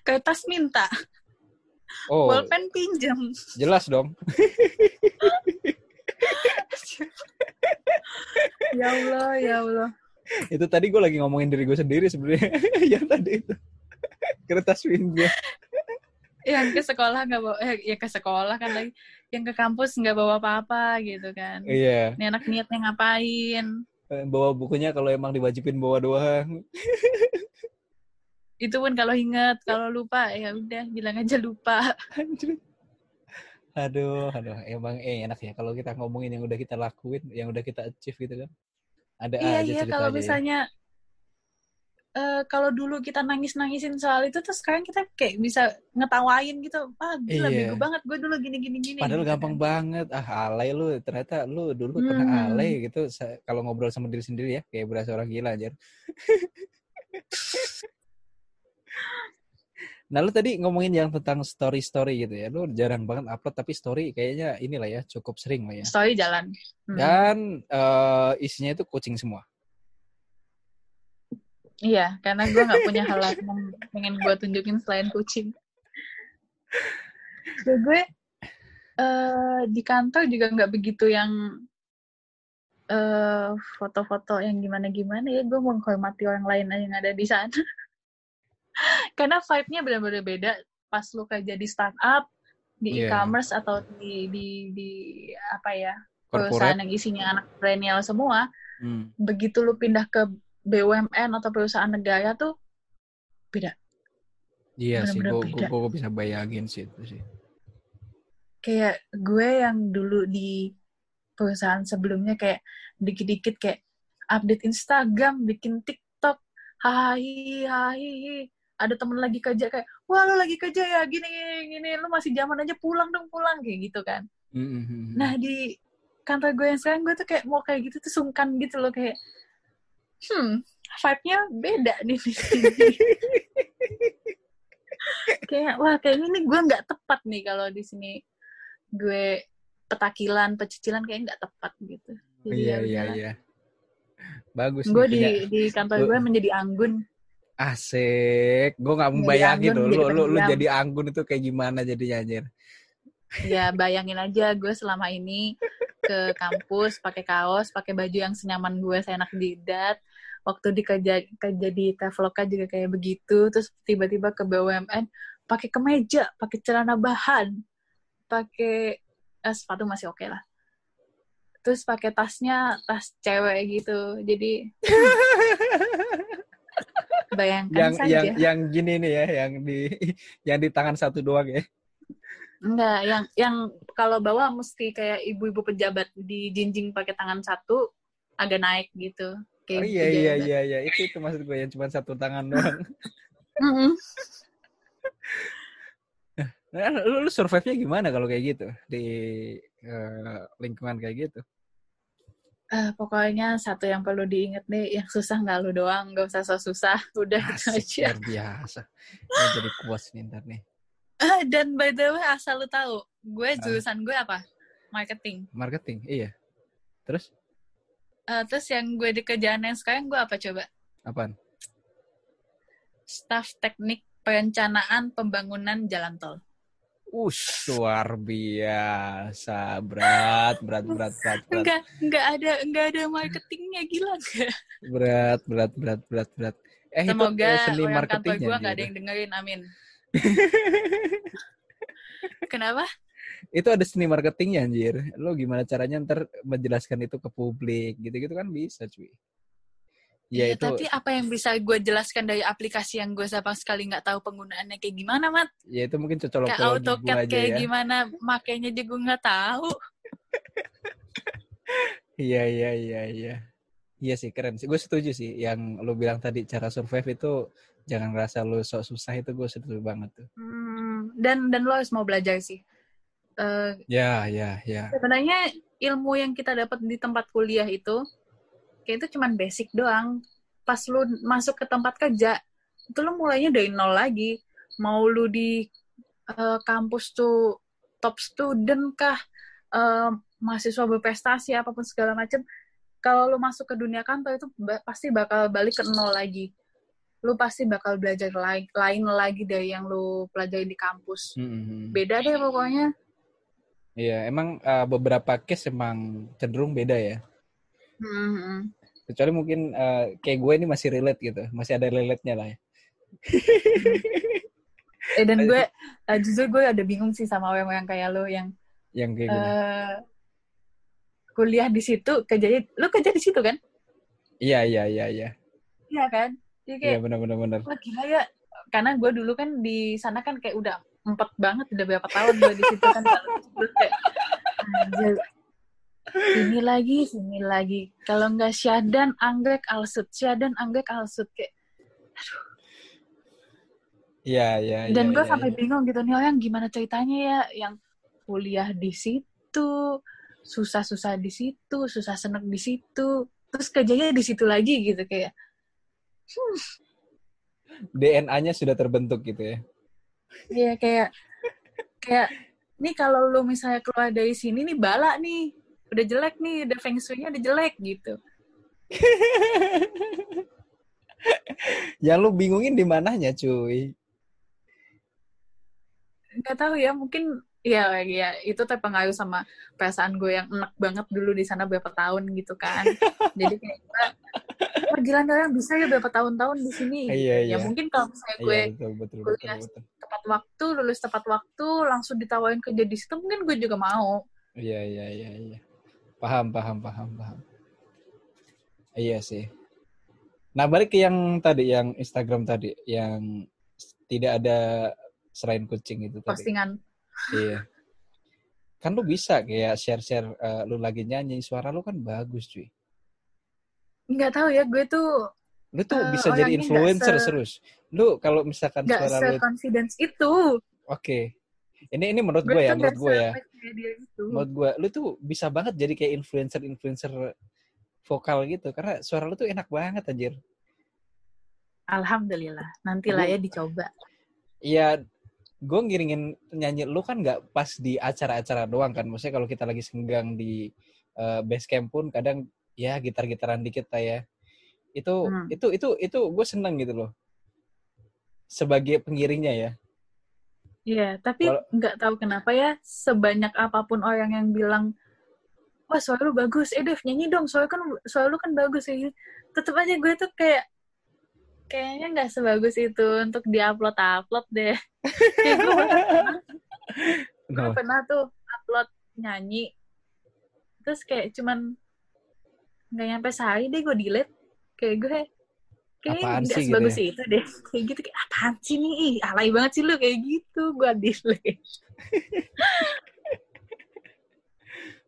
kertas minta Oh, bolpen pinjam jelas dong. ya Allah ya Allah itu tadi gue lagi ngomongin diri gue sendiri sebenarnya. yang tadi itu kertas pinjam. yang ke sekolah nggak bawa eh, ya ke sekolah kan lagi yang ke kampus nggak bawa apa-apa gitu kan Iya, ini anak niatnya ngapain Eh, bawa bukunya kalau emang diwajibin bawa doang. itu pun kalau inget kalau lupa ya udah bilang aja lupa. Aduh, aduh, emang eh, enak ya kalau kita ngomongin yang udah kita lakuin, yang udah kita achieve gitu kan. Ada iya aja iya kalau ya. misalnya eh kalau dulu kita nangis nangisin soal itu terus sekarang kita kayak bisa ngetawain gitu ah gila Iya. bego banget gue dulu gini gini gini Padahal gitu gampang kan. banget. Ah, alay lu. Ternyata lu dulu pernah Hmm. alay gitu. Kalau ngobrol sama diri sendiri ya, kayak berasa orang gila aja. nah, lu tadi ngomongin yang tentang story-story gitu ya. Lu jarang banget upload, tapi story kayaknya inilah ya, cukup sering lah ya. story jalan Hmm. Dan eh, isinya itu kucing semua. iya karena gue nggak punya hal lain yang pengen gue tunjukin selain kucing ya gue eh di kantor juga nggak begitu yang eh foto-foto yang gimana-gimana ya gue menghormati orang lain yang ada di sana karena vibe-nya benar-benar beda pas lu kerja di startup di Iya. e-commerce atau di di di apa ya perusahaan Corporate. yang isinya anak milenial semua Hmm. begitu lu pindah ke BUMN atau perusahaan negara tuh beda Iya sih, Bener-bener gue beda. bisa bayangin sih itu sih. kayak gue yang dulu di perusahaan sebelumnya kayak dikit-dikit kayak update Instagram, bikin TikTok, hai hai ada temen lagi kerja kayak wah lu lagi kerja ya gini gini, lu masih zaman aja pulang dong pulang kayak gitu kan. Mm-mm. nah di kantor gue yang sekarang gue tuh kayak mau kayak gitu tuh sungkan gitu loh kayak hmm vibe-nya beda nih di sini kayak wah kayaknya ini gue nggak tepat nih kalau di sini gue petakilan pecicilan kayak nggak tepat gitu. Jadi Iya ya iya iya. Bagus gue di di kantor gue menjadi anggun Asik. Gue gak Jadi membayangin loh. jadi Lu, lu, lu jadi anggun itu kayak gimana jadinya anjir. ya bayangin aja gue selama ini ke kampus pakai kaos pakai baju yang senyaman gue seenak jidat waktu di kerja kerja di Traveloka juga kayak begitu terus tiba-tiba ke BUMN pakai kemeja pakai celana bahan pakai eh, sepatu masih oke lah terus pakai tasnya tas cewek gitu jadi bayangkan yang saja yang yang gini nih ya, yang di yang di tangan satu doang ya. Enggak, yang yang kalau bawa mesti kayak ibu-ibu pejabat di jinjing pakai tangan satu agak naik gitu. Kayak Oh iya pejabat. iya iya iya, itu itu maksud gue yang cuma satu tangan doang. Nah, lu, lu survive-nya gimana kalau kayak gitu di eh, lingkungan kayak gitu? Eh, pokoknya satu yang perlu diingat nih, yang susah nggak lu doang, nggak usah so susah, udah itu Asik, aja. luar biasa. Ini jadi kuas nih ntar nih. Ah, Dan by the way, asal lu tahu, gue jurusan gue apa? Marketing. Marketing, iya. Terus Eh, terus yang gue di kerjaan yang sekarang gue apa coba? apaan? Staff teknik perencanaan pembangunan jalan tol. Ush, luar biasa. Berat, berat, berat, berat, berat. Enggak, enggak ada enggak ada marketingnya gila enggak. Berat, berat, berat, berat, berat. Eh, Semoga itu seni orang marketingnya. gue nggak ada yang dengerin, amin. Kenapa? itu ada seni marketingnya anjir. Lo gimana caranya ntar menjelaskan itu ke publik gitu-gitu kan bisa cuy. Ya Iya, itu Tapi apa yang bisa gue jelaskan dari aplikasi yang gue sama sekali nggak tahu penggunaannya kayak gimana, Mat? ya itu mungkin Kayak cocok-cocok gue AutoCAD aja kayak ya. gimana, makainya juga gue nggak tahu. Iya iya iya iya. Iya sih keren sih. Gue setuju sih yang lo bilang tadi cara survive itu jangan ngerasa lo sok susah itu gue setuju banget tuh. Hmm, dan dan lo harus mau belajar sih. Eh, Ya ya ya. sebenarnya ilmu yang kita dapat di tempat kuliah itu kayak itu cuman basic doang. Pas lu masuk ke tempat kerja, itu lu mulainya dari nol lagi. Mau lu di eh, kampus tuh top student kah, eh, mahasiswa berprestasi apa pun segala macam, kalau lu masuk ke dunia kantor itu ba- pasti bakal balik ke nol lagi. Lu pasti bakal belajar lain, lain lagi dari yang lu pelajari di kampus. Hmm. Beda deh pokoknya. Iya emang uh, beberapa case emang cenderung beda ya. Hmm. Kecuali mungkin uh, kayak gue ini masih relate gitu, masih ada relate-nya lah ya. Eh dan gue eh, jujur gue ada bingung sih sama orang-orang kayak lo yang Yang kayak eh kuliah di situ kerja lo kerja di situ kan? Iya iya iya iya. Iya kan? Iya benar benar benar. wah gila ya karena gue dulu kan di sana kan kayak udah empat banget udah berapa tahun gue di situ kan Terus kayak sini lagi sini lagi kalau nggak syadan anggrek alsut syadan anggrek alsut kayak Iya iya iya. dan gue iya, sampai iya. bingung gitu nih orang gimana ceritanya ya yang kuliah di situ susah-susah di situ susah seneng di situ terus kerjanya di situ lagi gitu kayak DNA-nya sudah terbentuk gitu ya. ya kayak kayak nih kalau lu misalnya keluar dari sini nih bala nih udah jelek nih udah feng shui-nya udah jelek gitu Yang lu bingungin di mananya, cuy? nggak tahu ya mungkin ya ya itu terpengaruh sama perasaan gue yang enak banget dulu di sana berapa tahun gitu kan jadi kayak gue nih orang bisa ya berapa tahun-tahun di sini Iya, ya iya. mungkin kalau misalnya gue Iya, betul betul betul kuliah betul. tepat waktu lulus tepat waktu langsung ditawarin kerja di situ mungkin gue juga mau Iya iya iya iya. Paham paham paham paham. Iya sih. Nah, balik ke yang tadi yang Instagram tadi yang tidak ada selain kucing itu tadi. postingan Iya. Kan lu bisa kayak share-share eh, lu lagi nyanyi, suara lu kan bagus, cuy. nggak tahu ya gue tuh Lu tuh Eh, bisa jadi influencer se- terus. Lu kalau misalkan nggak suara lu se-confidence itu oke. Ini ini menurut gue ya, menurut gue ya. Menurut gue, lu tuh bisa banget jadi kayak influencer-influencer vokal gitu karena suara lu tuh enak banget anjir. alhamdulillah nantilah ya dicoba Iya, gue ngiringin nyanyi lu kan nggak pas di acara-acara doang kan. Maksudnya kalau kita lagi senggang di eh, base camp pun kadang ya gitar-gitaran dikit lah ya. Itu Hmm. itu itu itu gue seneng gitu loh. Sebagai pengiringnya ya. Iya, tapi nggak tahu kenapa ya sebanyak apa pun orang yang bilang wah suara lu bagus, eh Dev nyanyi dong, suara kan suara lu kan bagus ya. Tetep aja gue tuh kayak kayaknya nggak sebagus itu untuk diupload upload deh. kayak gue pernah, gue pernah tuh upload nyanyi, terus kayak cuman nggak nyampe sehari deh gue delete. Kayak gue kayaknya nggak sih gitu sebagus ya? itu deh. Kayak gitu kayak apaan sih nih? Ih, alay banget sih lu kayak gitu. Gue delete.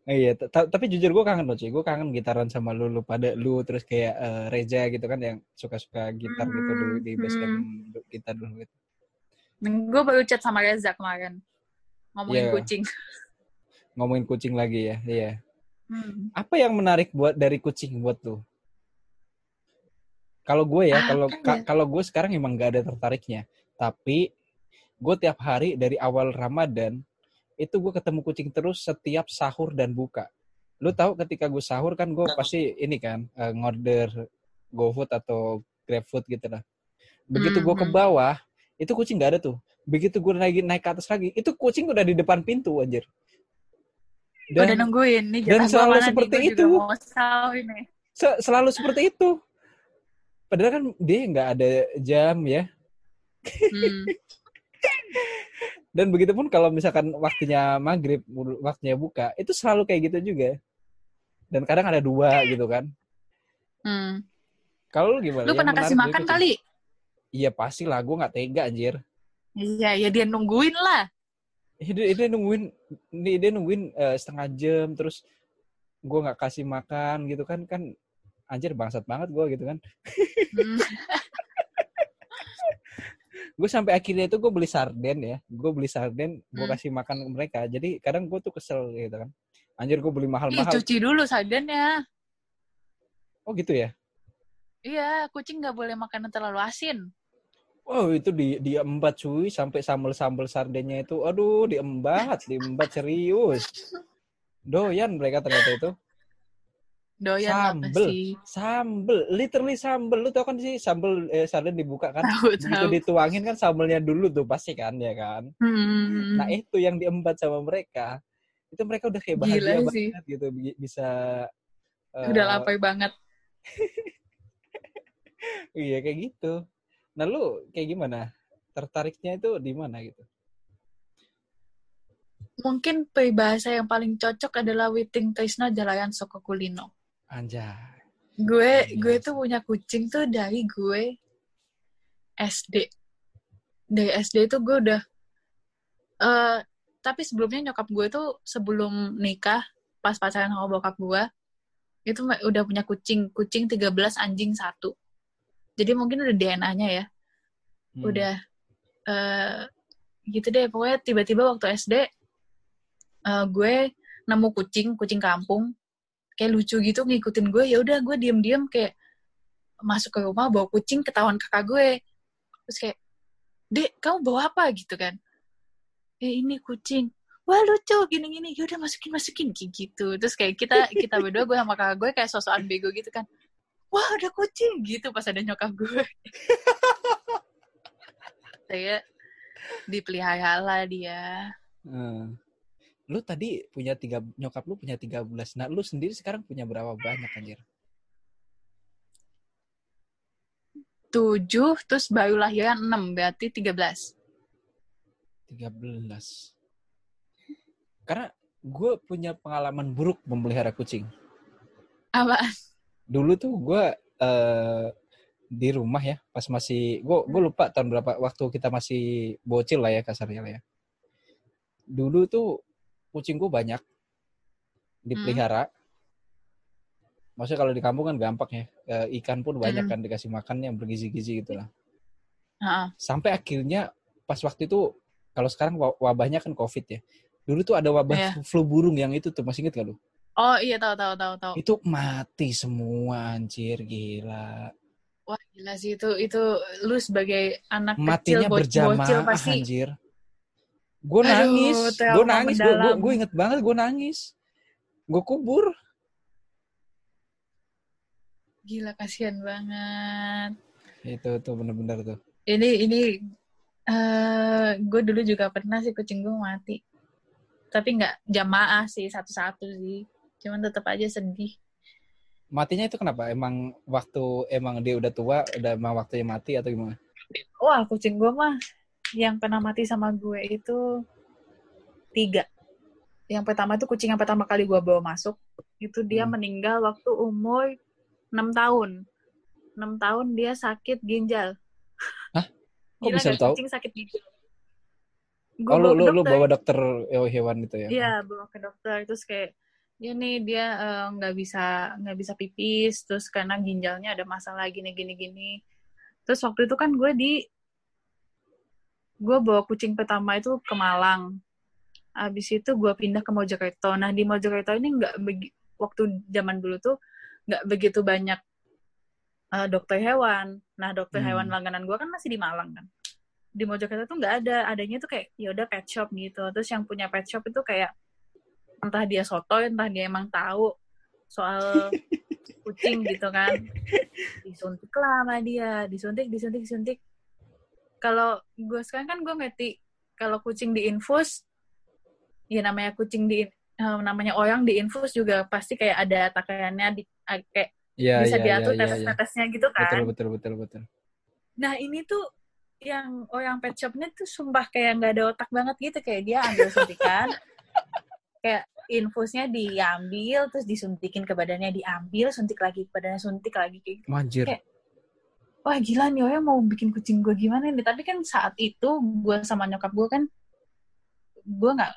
Eh, Iya, t- t- tapi jujur gue kangen loh cuy. Gue kangen gitaran sama lu, lu pada lu terus kayak eh, Reza gitu kan yang suka-suka gitar gitu dulu di base camp Hmm. kita dulu gitu. Gue baru chat sama Reza kemarin. Ngomongin Iya. kucing. Ngomongin kucing lagi ya, iya. Hmm. Apa yang menarik buat dari kucing buat lu? Kalau gue ya, kalau Apa ka- ya? kalau gue sekarang emang gak ada tertariknya. Tapi gue tiap hari dari awal Ramadan itu gue ketemu kucing terus setiap sahur dan buka. Lu tahu ketika gue sahur kan gue pasti ini kan eh, ngorder GoFood atau GrabFood gitu lah. Begitu gue ke Mhm. bawah itu kucing nggak ada tuh begitu gue naik naik ke atas lagi itu kucing udah di depan pintu anjir udah nungguin nih dan selalu nih, seperti itu. selalu seperti itu padahal kan dia nggak ada jam ya. Hmm. dan begitu pun kalau misalkan waktunya maghrib waktunya buka itu selalu kayak gitu juga. Dan kadang ada dua gitu kan. Hmm. kalau lu gimana? Lu pernah kasih makan kali? iya pasti lah. Gue nggak tega anjir. Iya ya dia nungguin lah. Eh, dia, dia nungguin dia, dia nungguin eh, setengah jam terus gue nggak kasih makan gitu kan kan anjir bangsat banget gue gitu kan. Hmm. gue sampai akhirnya itu gue beli sarden ya. Gue beli sarden gue Hmm. kasih makan ke mereka. Jadi kadang gue tuh kesel gitu kan. Anjir gue beli Ih, mahal-mahal. cuci dulu sardennya. Oh gitu ya? Iya kucing nggak boleh makanan terlalu asin. Oh itu di diembat cuy. Sampai sambel-sambel sardennya itu. Aduh diembat diembat serius. Doyan mereka ternyata itu doyan apa Sambel. sih sambel. Literally sambel. Lu tau kan sih sambel eh, sarden dibuka kan? Tahu begitu tahu. dituangin kan sambelnya dulu tuh pasti kan ya kan? Hmm. nah itu yang diembat sama mereka. Itu mereka udah kayak Gila bahagia sih. banget gitu bi- bisa eh, udah lapar banget. Iya kayak gitu. Nah lu kayak gimana? Tertariknya itu di mana gitu? Mungkin peribahasa yang paling cocok adalah Witing Trisno Jalayan Soko Kulino anjay. Gue Iya gue sih. tuh punya kucing tuh dari gue SD dari SD itu gue udah eh tapi sebelumnya nyokap gue tuh sebelum nikah pas pacaran sama bokap gue itu udah punya kucing. Kucing 13 anjing satu. Jadi mungkin udah DNA-nya ya. Hmm. udah eh gitu deh. Pokoknya tiba-tiba waktu SD eh, gue nemu kucing kucing kampung kayak lucu gitu ngikutin gue ya udah gue diem-diem kayak masuk ke rumah bawa kucing ketahuan kakak gue. Terus kayak dek kamu bawa apa? gitu kan. Eh ini kucing. Wah lucu gini-gini. Yaudah masukin masukin. Kayak gitu. Terus kayak kita kita berdua gue sama kakak gue kayak sosokan bego gitu kan. Wah ada kucing. Gitu pas ada nyokap gue. Saya dipelihara lah dia. Hmm. Lu tadi punya tiga nyokap lu punya 13 nah lu sendiri sekarang punya berapa banyak anjir? Tujuh terus baru lahiran enam berarti tiga belas. 13 karena gue punya pengalaman buruk memelihara kucing. Apa? Dulu tuh gue eh di rumah ya pas masih gue gue lupa tahun berapa waktu kita masih bocil lah ya kasarnya lah ya. Dulu tuh kucing gue banyak dipelihara. Maksudnya kalau di kampung kan gampang ya Eh, ikan pun banyak Mm. kan dikasih makan yang bergizi-gizi gitu lah Heeh. sampai akhirnya pas waktu itu kalau sekarang wa- wabahnya kan covid ya. Dulu tuh ada wabah Iya. flu burung yang itu tuh masih inget gak lu? Oh iya tahu tahu tahu tahu. Itu mati semua anjir gila. Wah gila sih itu itu lu sebagai anak matinya kecil bo- bocil berjamaah pasti anjir gue nangis. gue nangis. Gue inget banget gue nangis. Gue kubur. Gila kasihan banget. Itu tuh bener-bener tuh. Ini ini eh gue dulu juga pernah sih kucing gue mati. Tapi nggak jamaah sih satu-satu sih. Cuman tetap aja sedih. Matinya itu kenapa? Emang waktu emang dia udah tua udah emang waktunya mati atau gimana? Wah kucing gue mah yang pernah mati sama gue itu tiga. Yang pertama itu kucing yang pertama kali gue bawa masuk itu dia Hmm. meninggal waktu umur 6 tahun. 6 tahun dia sakit ginjal. Hah? Kok Gila bisa tahu? kucing sakit ginjal? Gua oh lu bawa lu, lu bawa dokter hewan itu ya? Iya, bawa ke dokter. Terus kayak ya nih dia eh, nggak bisa nggak bisa pipis. Terus karena ginjalnya ada masalah gini gini gini. Terus waktu itu kan gue di gue bawa kucing pertama itu ke Malang. Habis itu gue pindah ke Mojokerto. Nah di Mojokerto ini nggak waktu zaman dulu tuh nggak begitu banyak eh, dokter hewan. Nah dokter Hmm. hewan langganan gue kan masih di Malang kan. Di Mojokerto tuh nggak ada. Adanya tuh kayak ya udah pet shop gitu. Terus yang punya pet shop itu kayak entah dia soto entah dia emang tahu soal kucing gitu kan. Disuntik lah sama dia. Disuntik disuntik disuntik kalau gue sekarang kan gue ngerti kalau kucing diinfus ya namanya kucing di eh, namanya orang diinfus juga pasti kayak ada takarannya di kayak Iya, bisa iya, diatur iya, iya, iya. tetes-tetesnya gitu kan. Betul, betul, betul, betul. Nah ini tuh yang orang pet shopnya tuh sumpah kayak nggak ada otak banget gitu kayak dia ambil suntikan kayak infusnya diambil terus disuntikin ke badannya diambil suntik lagi ke badannya suntik lagi kayak gitu. Manjir. Kayak- wah gila nih orang mau bikin kucing gue gimana nih? Tapi kan saat itu gue sama nyokap gue kan gue nggak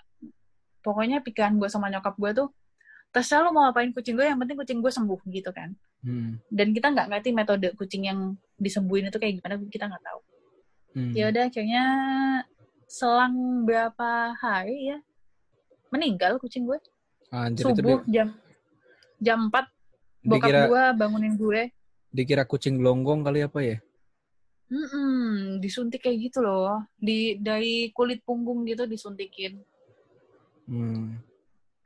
pokoknya pikiran gue sama nyokap gue tuh terserah lo mau apain kucing gue yang penting kucing gue sembuh gitu kan. Hmm. dan kita nggak ngerti metode kucing yang disembuhin itu kayak gimana kita nggak tahu. Hmm. ya udah akhirnya selang berapa hari ya meninggal kucing gue Anjir itu subuh di- jam jam 4 bokap dikira gue bangunin gue dikira kucing gelonggong kali apa ya? Mm-mm, disuntik kayak gitu loh. Di dari kulit punggung gitu disuntikin. Hmm.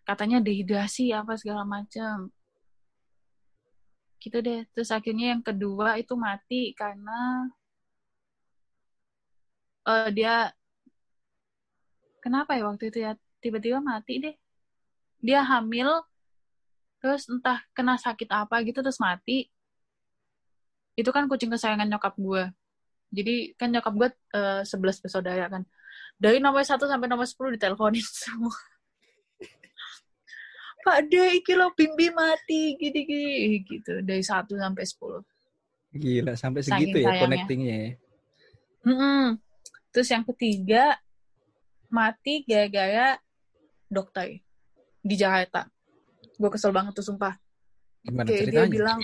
katanya dehidrasi apa segala macam gitu deh. Terus akhirnya yang kedua itu mati karena eh dia kenapa ya waktu itu ya? Tiba-tiba mati deh. Dia hamil terus entah kena sakit apa gitu terus mati itu kan kucing kesayangan nyokap gue jadi kan nyokap gue eh, 11 bersaudara kan dari nomor 1 sampai nomor 10 diteleponin semua Pak De, iki lo Bimbi mati, gini-gini, gitu. Dari 1 sampai 10. Gila sampai Saking segitu ya sayangnya. connectingnya ya. Mm-mm. Terus yang ketiga, mati gara-gara dokter di Jakarta. Gue kesel banget tuh, sumpah. Gimana Kayak dia ceritanya? bilang,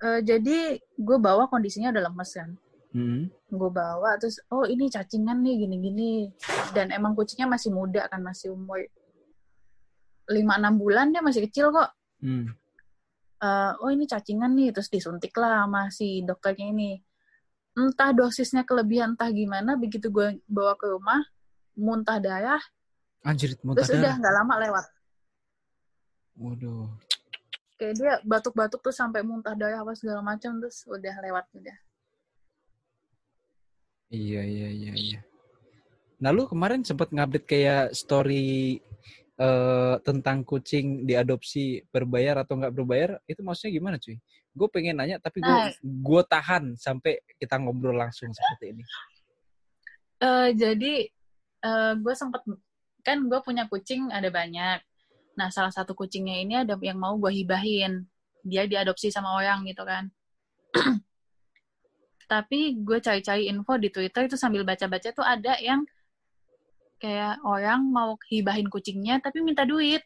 "Eh, jadi gue bawa kondisinya udah lemes kan. Hmm. Gue bawa, terus, oh ini cacingan nih, gini-gini. Dan emang kucingnya masih muda kan, masih umur 5-6 bulan, dia masih kecil kok. Hmm. eh, oh ini cacingan nih terus disuntik lah sama si dokternya ini entah dosisnya kelebihan entah gimana begitu gue bawa ke rumah muntah darah Anjir muntah terus udah darah. nggak lama lewat Waduh. Kayak dia batuk-batuk tuh sampai muntah darah apa segala macam terus udah lewat udah Iya iya iya iya. Nah lu kemarin sempat ngupdate kayak story eh, tentang kucing diadopsi berbayar atau nggak berbayar itu maksudnya gimana cuy? Gue pengen nanya tapi gue Nah. gue tahan sampai kita ngobrol langsung seperti ini. Eh, jadi gue sempet kan gue punya kucing ada banyak nah salah satu kucingnya ini ada yang mau gue hibahin dia diadopsi sama orang gitu kan tapi gue cari-cari info di Twitter itu sambil baca-baca tuh ada yang kayak orang mau hibahin kucingnya tapi minta duit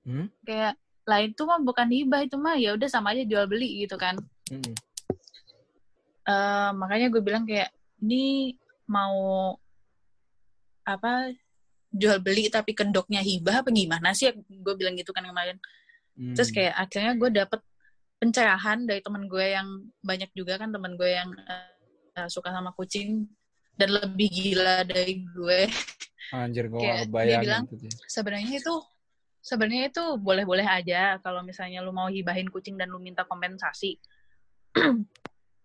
Hmm? kayak lain tuh mah bukan hibah itu mah ya udah sama aja jual beli gitu kan Mm-mm. Eh, makanya gue bilang kayak ini mau apa jual beli tapi kedoknya hibah apa gimana sih? Gue bilang gitu kan kemarin. Hmm. terus kayak akhirnya gue dapet pencerahan dari teman gue yang banyak juga kan teman gue yang eh, suka sama kucing. Dan lebih gila dari gue. Anjir gue kayak dia bilang, gitu sebenarnya itu sebenarnya itu boleh-boleh aja kalau misalnya lu mau hibahin kucing dan lu minta kompensasi.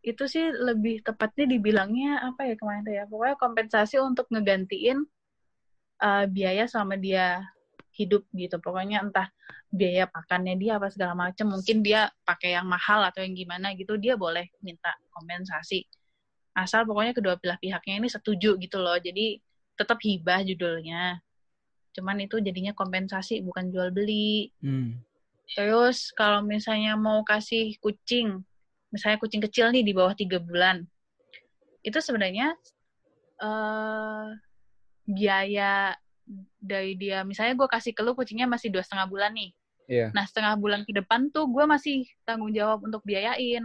Itu sih lebih tepatnya dibilangnya apa ya kemarin tuh ya? Pokoknya kompensasi untuk ngegantiin uh, biaya selama dia hidup gitu. Pokoknya entah biaya pakannya dia apa segala macam mungkin dia pakai yang mahal atau yang gimana gitu dia boleh minta kompensasi. Asal pokoknya kedua belah pihaknya ini setuju gitu loh. Jadi tetap hibah judulnya. Cuman itu jadinya kompensasi bukan jual beli. Hmm. terus kalau misalnya mau kasih kucing misalnya kucing kecil nih di bawah tiga bulan itu sebenarnya eh biaya dari dia. Misalnya gue kasih ke lu kucingnya masih dua setengah bulan nih. Iya. nah setengah bulan ke depan tuh gue masih tanggung jawab untuk biayain.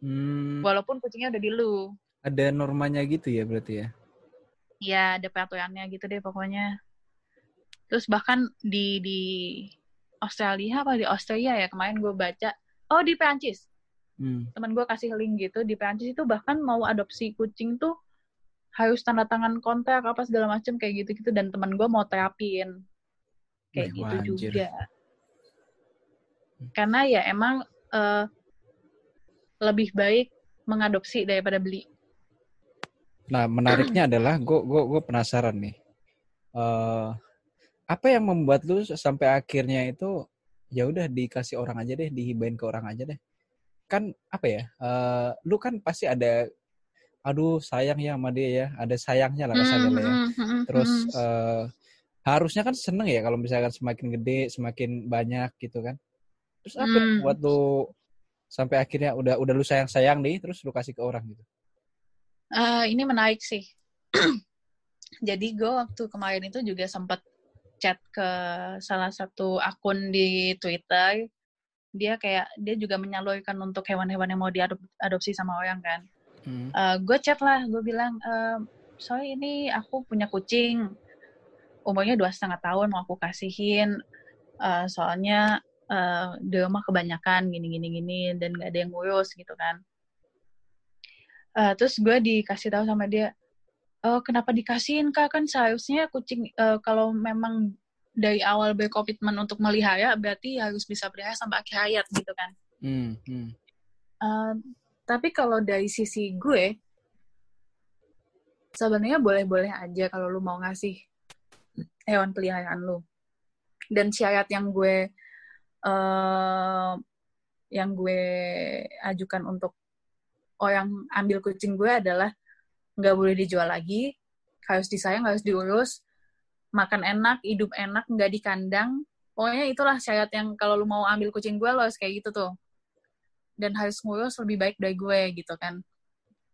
Hmm, walaupun kucingnya udah di lu. Ada normanya gitu ya berarti ya? ya ada peraturannya gitu deh pokoknya. Terus bahkan di di Australia apa? Di Australia ya kemarin gue baca. Oh di Perancis. Hmm. teman gue kasih link gitu. Di Perancis itu bahkan mau adopsi kucing tuh harus tanda tangan kontrak apa segala macam kayak gitu gitu dan teman gue mau terapin kayak Wih, gitu anjir. juga karena ya emang eh, lebih baik mengadopsi daripada beli Nah, menariknya adalah gue gue gue penasaran nih. Uh, apa yang membuat lu sampai akhirnya itu ya udah dikasih orang aja deh, dihibain ke orang aja deh. Kan apa ya? Uh, lu kan pasti ada aduh sayang ya sama dia ya, ada sayangnya lah kesannya mm, ya. Hmm, hmm, Terus uh, harusnya kan seneng ya kalau misalkan semakin gede, semakin banyak gitu kan. Terus apa mm. buat lu sampai akhirnya udah udah lu sayang-sayang nih terus lu kasih ke orang gitu? Uh, ini menarik sih. Jadi gue waktu kemarin itu juga sempat chat ke salah satu akun di Twitter. Dia kayak dia juga menyalurkan untuk hewan-hewan yang mau diadopsi sama orang kan. Hmm. Uh, gue chat lah, gue bilang, uh, sorry ini aku punya kucing, umurnya dua setengah tahun mau aku kasihin, uh, soalnya uh, di rumah kebanyakan gini gini gini dan gak ada yang ngurus gitu kan. Uh, terus gue dikasih tahu sama dia oh kenapa dikasihin kak? Kan seharusnya kucing uh, kalau memang dari awal berkomitmen untuk melihara berarti harus bisa pelihara sampai akhir hayat gitu kan. Hmm, hmm. Uh, tapi kalau dari sisi gue sebenarnya boleh-boleh aja kalau lu mau ngasih hewan peliharaan lu dan syarat yang gue uh, yang gue ajukan untuk orang ambil kucing gue adalah nggak boleh dijual lagi, harus disayang, harus diurus, makan enak, hidup enak, nggak di kandang. Pokoknya itulah syarat yang kalau lu mau ambil kucing gue lo harus kayak gitu tuh. Dan harus ngurus lebih baik dari gue gitu kan.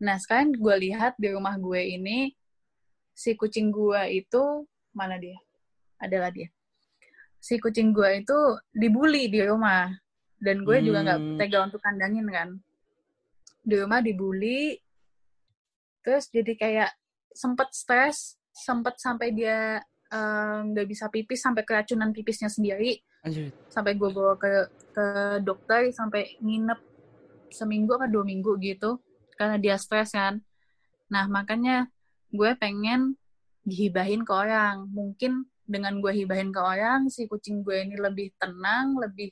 Nah sekarang gue lihat di rumah gue ini, si kucing gue itu, mana dia? Adalah dia. Si kucing gue itu dibully di rumah. Dan gue hmm. juga nggak hmm. tega untuk kandangin kan di rumah dibully terus jadi kayak sempet stres sempet sampai dia eh, nggak uh, bisa pipis sampai keracunan pipisnya sendiri Anjir. sampai gue bawa ke ke dokter sampai nginep seminggu apa dua minggu gitu karena dia stres kan. Nah makanya gue pengen dihibahin ke orang mungkin dengan gue hibahin ke orang si kucing gue ini lebih tenang lebih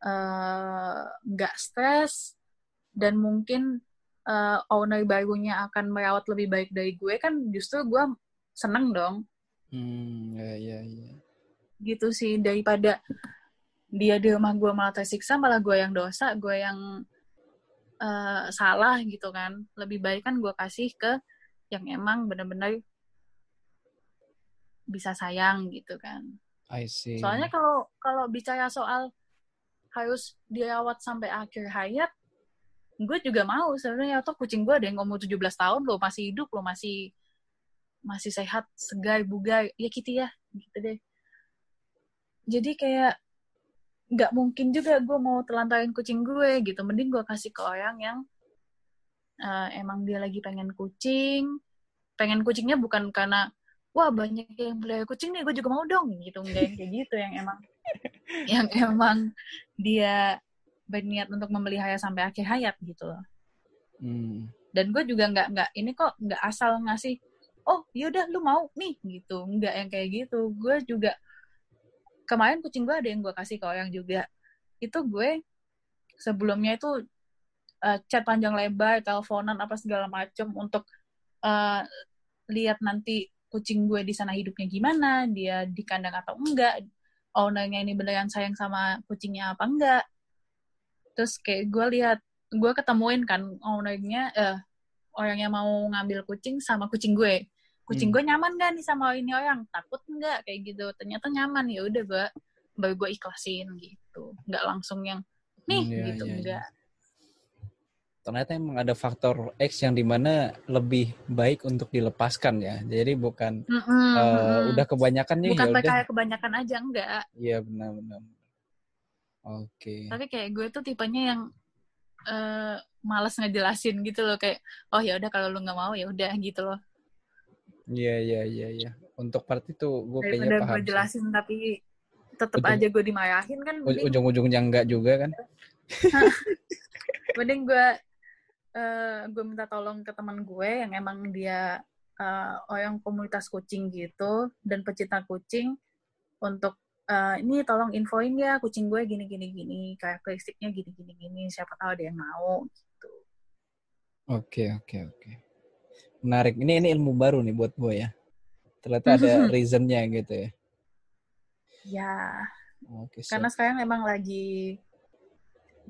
eh, nggak uh, stres dan mungkin uh, owner barunya akan merawat lebih baik dari gue kan justru gue seneng dong. Hmm ya ya ya. Gitu sih daripada dia di rumah gue malah tersiksa malah gue yang dosa gue yang uh, salah gitu kan. Lebih baik kan gue kasih ke yang emang benar-benar bisa sayang gitu kan. I see. soalnya kalau kalau bicara soal harus dirawat sampai akhir hayat gue juga mau sebenarnya. Atau kucing gue ada yang umur 17 tahun lo masih hidup lo masih masih sehat segar bugar. Ya gitu ya gitu deh. Jadi kayak nggak mungkin juga gue mau telantarin kucing gue gitu. Mending gue kasih ke orang yang uh, emang dia lagi pengen kucing. Pengen kucingnya bukan karena wah banyak yang beli kucing nih gue juga mau dong gitu. Enggak yang kayak gitu yang emang yang emang dia berniat untuk memelihara sampai akhir hayat gitu loh. Hmm. Dan gue juga nggak nggak ini kok nggak asal ngasih oh yaudah lu mau nih gitu. Nggak yang kayak gitu. Gue juga kemarin kucing gue ada yang gue kasih ke orang juga. Itu gue sebelumnya itu uh, chat panjang lebar teleponan apa segala macem untuk uh, lihat nanti kucing gue di sana hidupnya gimana dia di kandang atau enggak ownernya ini beneran sayang sama kucingnya apa enggak. Terus kayak gue lihat gue ketemuin kan ownernya eh orang yang mau ngambil kucing sama kucing gue kucing hmm. gue nyaman gak nih sama ini orang takut nggak kayak gitu ternyata nyaman ya udah gue baru gue ikhlasin gitu nggak langsung yang nih hmm, iya, gitu iya, enggak iya. ternyata emang ada faktor X yang di mana lebih baik untuk dilepaskan ya jadi bukan mm -hmm. uh, udah kebanyakan nih bukan ya kayak kebanyakan aja enggak iya benar-benar Oke. Okay. Tapi kayak gue tuh tipenya yang uh, males ngejelasin gitu loh kayak oh ya udah kalau lu nggak mau ya udah gitu loh. Iya iya iya iya. Untuk part itu gue kayaknya paham. gue jelasin sih. tapi tetap aja gue dimarahin kan. Ujung-ujungnya enggak juga kan. mending gue uh, gue minta tolong ke teman gue yang emang dia uh, orang komunitas kucing gitu dan pecinta kucing untuk uh, ini tolong infoin ya kucing gue gini gini gini karakteristiknya gini gini gini siapa tahu ada yang mau gitu oke okay, oke okay, oke okay. Menarik. Ini ini ilmu baru nih buat gue ya. Ternyata ada reasonnya gitu ya. Ya, Oke. siap. karena sekarang emang lagi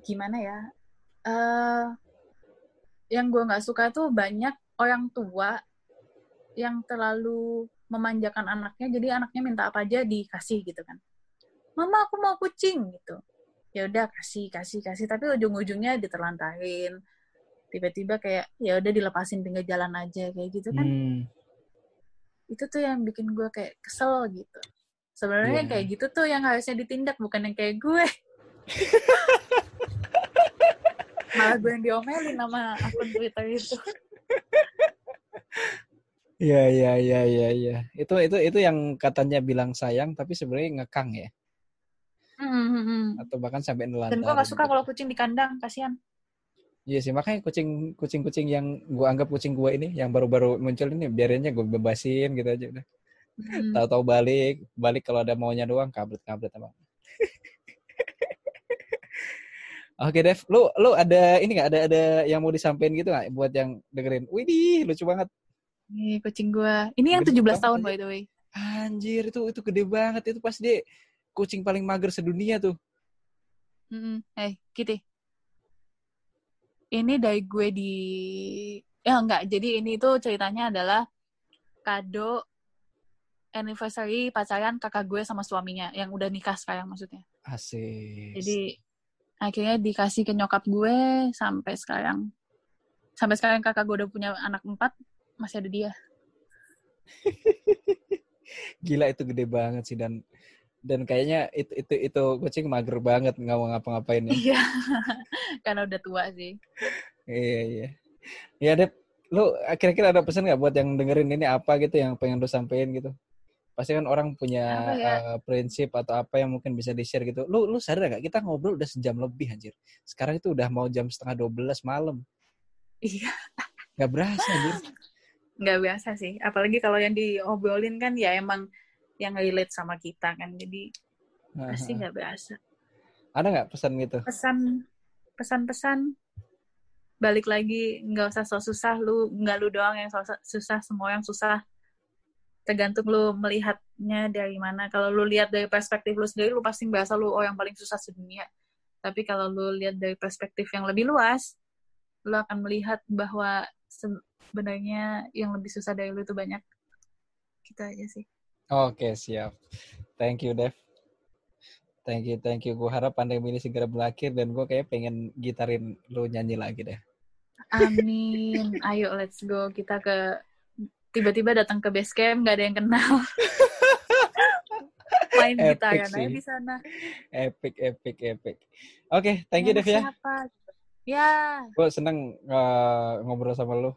gimana ya? eh yang gue nggak suka tuh banyak orang tua yang terlalu memanjakan anaknya, jadi anaknya minta apa aja dikasih gitu kan. Mama aku mau kucing gitu. Ya udah kasih kasih kasih, tapi ujung-ujungnya diterlantarin. Tiba-tiba kayak ya udah dilepasin pinggir jalan aja kayak gitu kan. Hmm. Itu tuh yang bikin gue kayak kesel gitu. Sebenarnya Iya. kayak gitu tuh yang harusnya ditindak bukan yang kayak gue. Malah gue yang diomelin sama akun Twitter itu. Iya iya iya iya iya. Itu itu itu yang katanya bilang sayang tapi sebenarnya ngekang ya Hmm, atau bahkan sampai nelantarin. Dan gue gak suka gitu. kalau kucing di kandang, kasihan. Iya sih makanya kucing kucing kucing yang gua anggap kucing gua ini yang baru-baru muncul ini biarinnya gue bebasin gitu aja udah. Hmm. Tahu-tahu balik balik kalau ada maunya doang kabret kabret emang. Oke Dev, lu lu ada ini nggak ada ada yang mau disampaikan gitu nggak buat yang dengerin? Widih, lucu banget. Nih kucing gue. Ini yang Gede 17 banget tahun by the way. Anjir itu itu gede banget itu pas dia kucing paling mager sedunia tuh. Hmm. Eh, Kitty. Ini dari gue di... Ya enggak, jadi ini tuh ceritanya adalah kado anniversary pacaran kakak gue sama suaminya yang udah nikah sekarang maksudnya. Asik. Jadi akhirnya dikasih ke nyokap gue sampai sekarang. Sampai sekarang kakak gue udah punya anak empat, masih ada dia. Gila itu gede banget sih dan dan kayaknya itu itu itu kucing mager banget nggak mau ngapa-ngapain ya. Iya, karena udah tua sih. Iya iya. Ya Dep, lu kira-kira ada pesan nggak buat yang dengerin ini apa gitu yang pengen lu sampein gitu? Pasti kan orang punya ya? eh, prinsip atau apa yang mungkin bisa di-share gitu. Lu lu sadar nggak kita ngobrol udah sejam lebih anjir. Sekarang itu udah mau jam setengah 12 malam. Iya, Nggak berasa anjir. nggak biasa sih. Apalagi kalau yang diobrolin kan ya emang yang relate sama kita kan. Jadi pasti nggak biasa. Ada nggak pesan gitu? Pesan, pesan-pesan? Balik lagi nggak usah so susah lu nggak lu doang yang so susah semua yang susah. Tergantung lu melihatnya dari mana. Kalau lu lihat dari perspektif lu sendiri lu pasti merasa lu orang paling susah sedunia. Tapi kalau lu lihat dari perspektif yang lebih luas lu akan melihat bahwa sebenarnya yang lebih susah dari lu itu banyak. Gitu aja sih Oke, siap. Thank you, Dev. Thank you, thank you. Gue harap pandemi ini segera berakhir dan gue kayak pengen gitarin lu nyanyi lagi deh. amin ayo let's go kita ke tiba-tiba datang ke base camp nggak ada yang kenal main aja sih. di sana Epic, epic, epic. Oke, thank you, Dev ya. siapa? ya Gue seneng eh, ngobrol sama lu.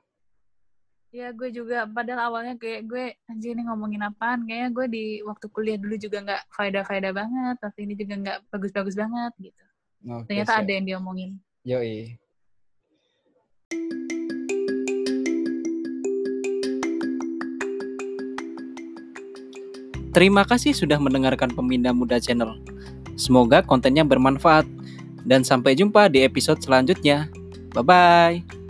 Ya gue juga padahal awalnya kayak gue anjir ini ngomongin apaan kayaknya gue di waktu kuliah dulu juga nggak faedah-faedah banget waktu ini juga nggak bagus-bagus banget gitu Oke, ternyata siap. ada yang diomongin Yoi. Terima kasih sudah mendengarkan Pemindah Muda Channel. Semoga kontennya bermanfaat. Dan sampai jumpa di episode selanjutnya. Bye-bye.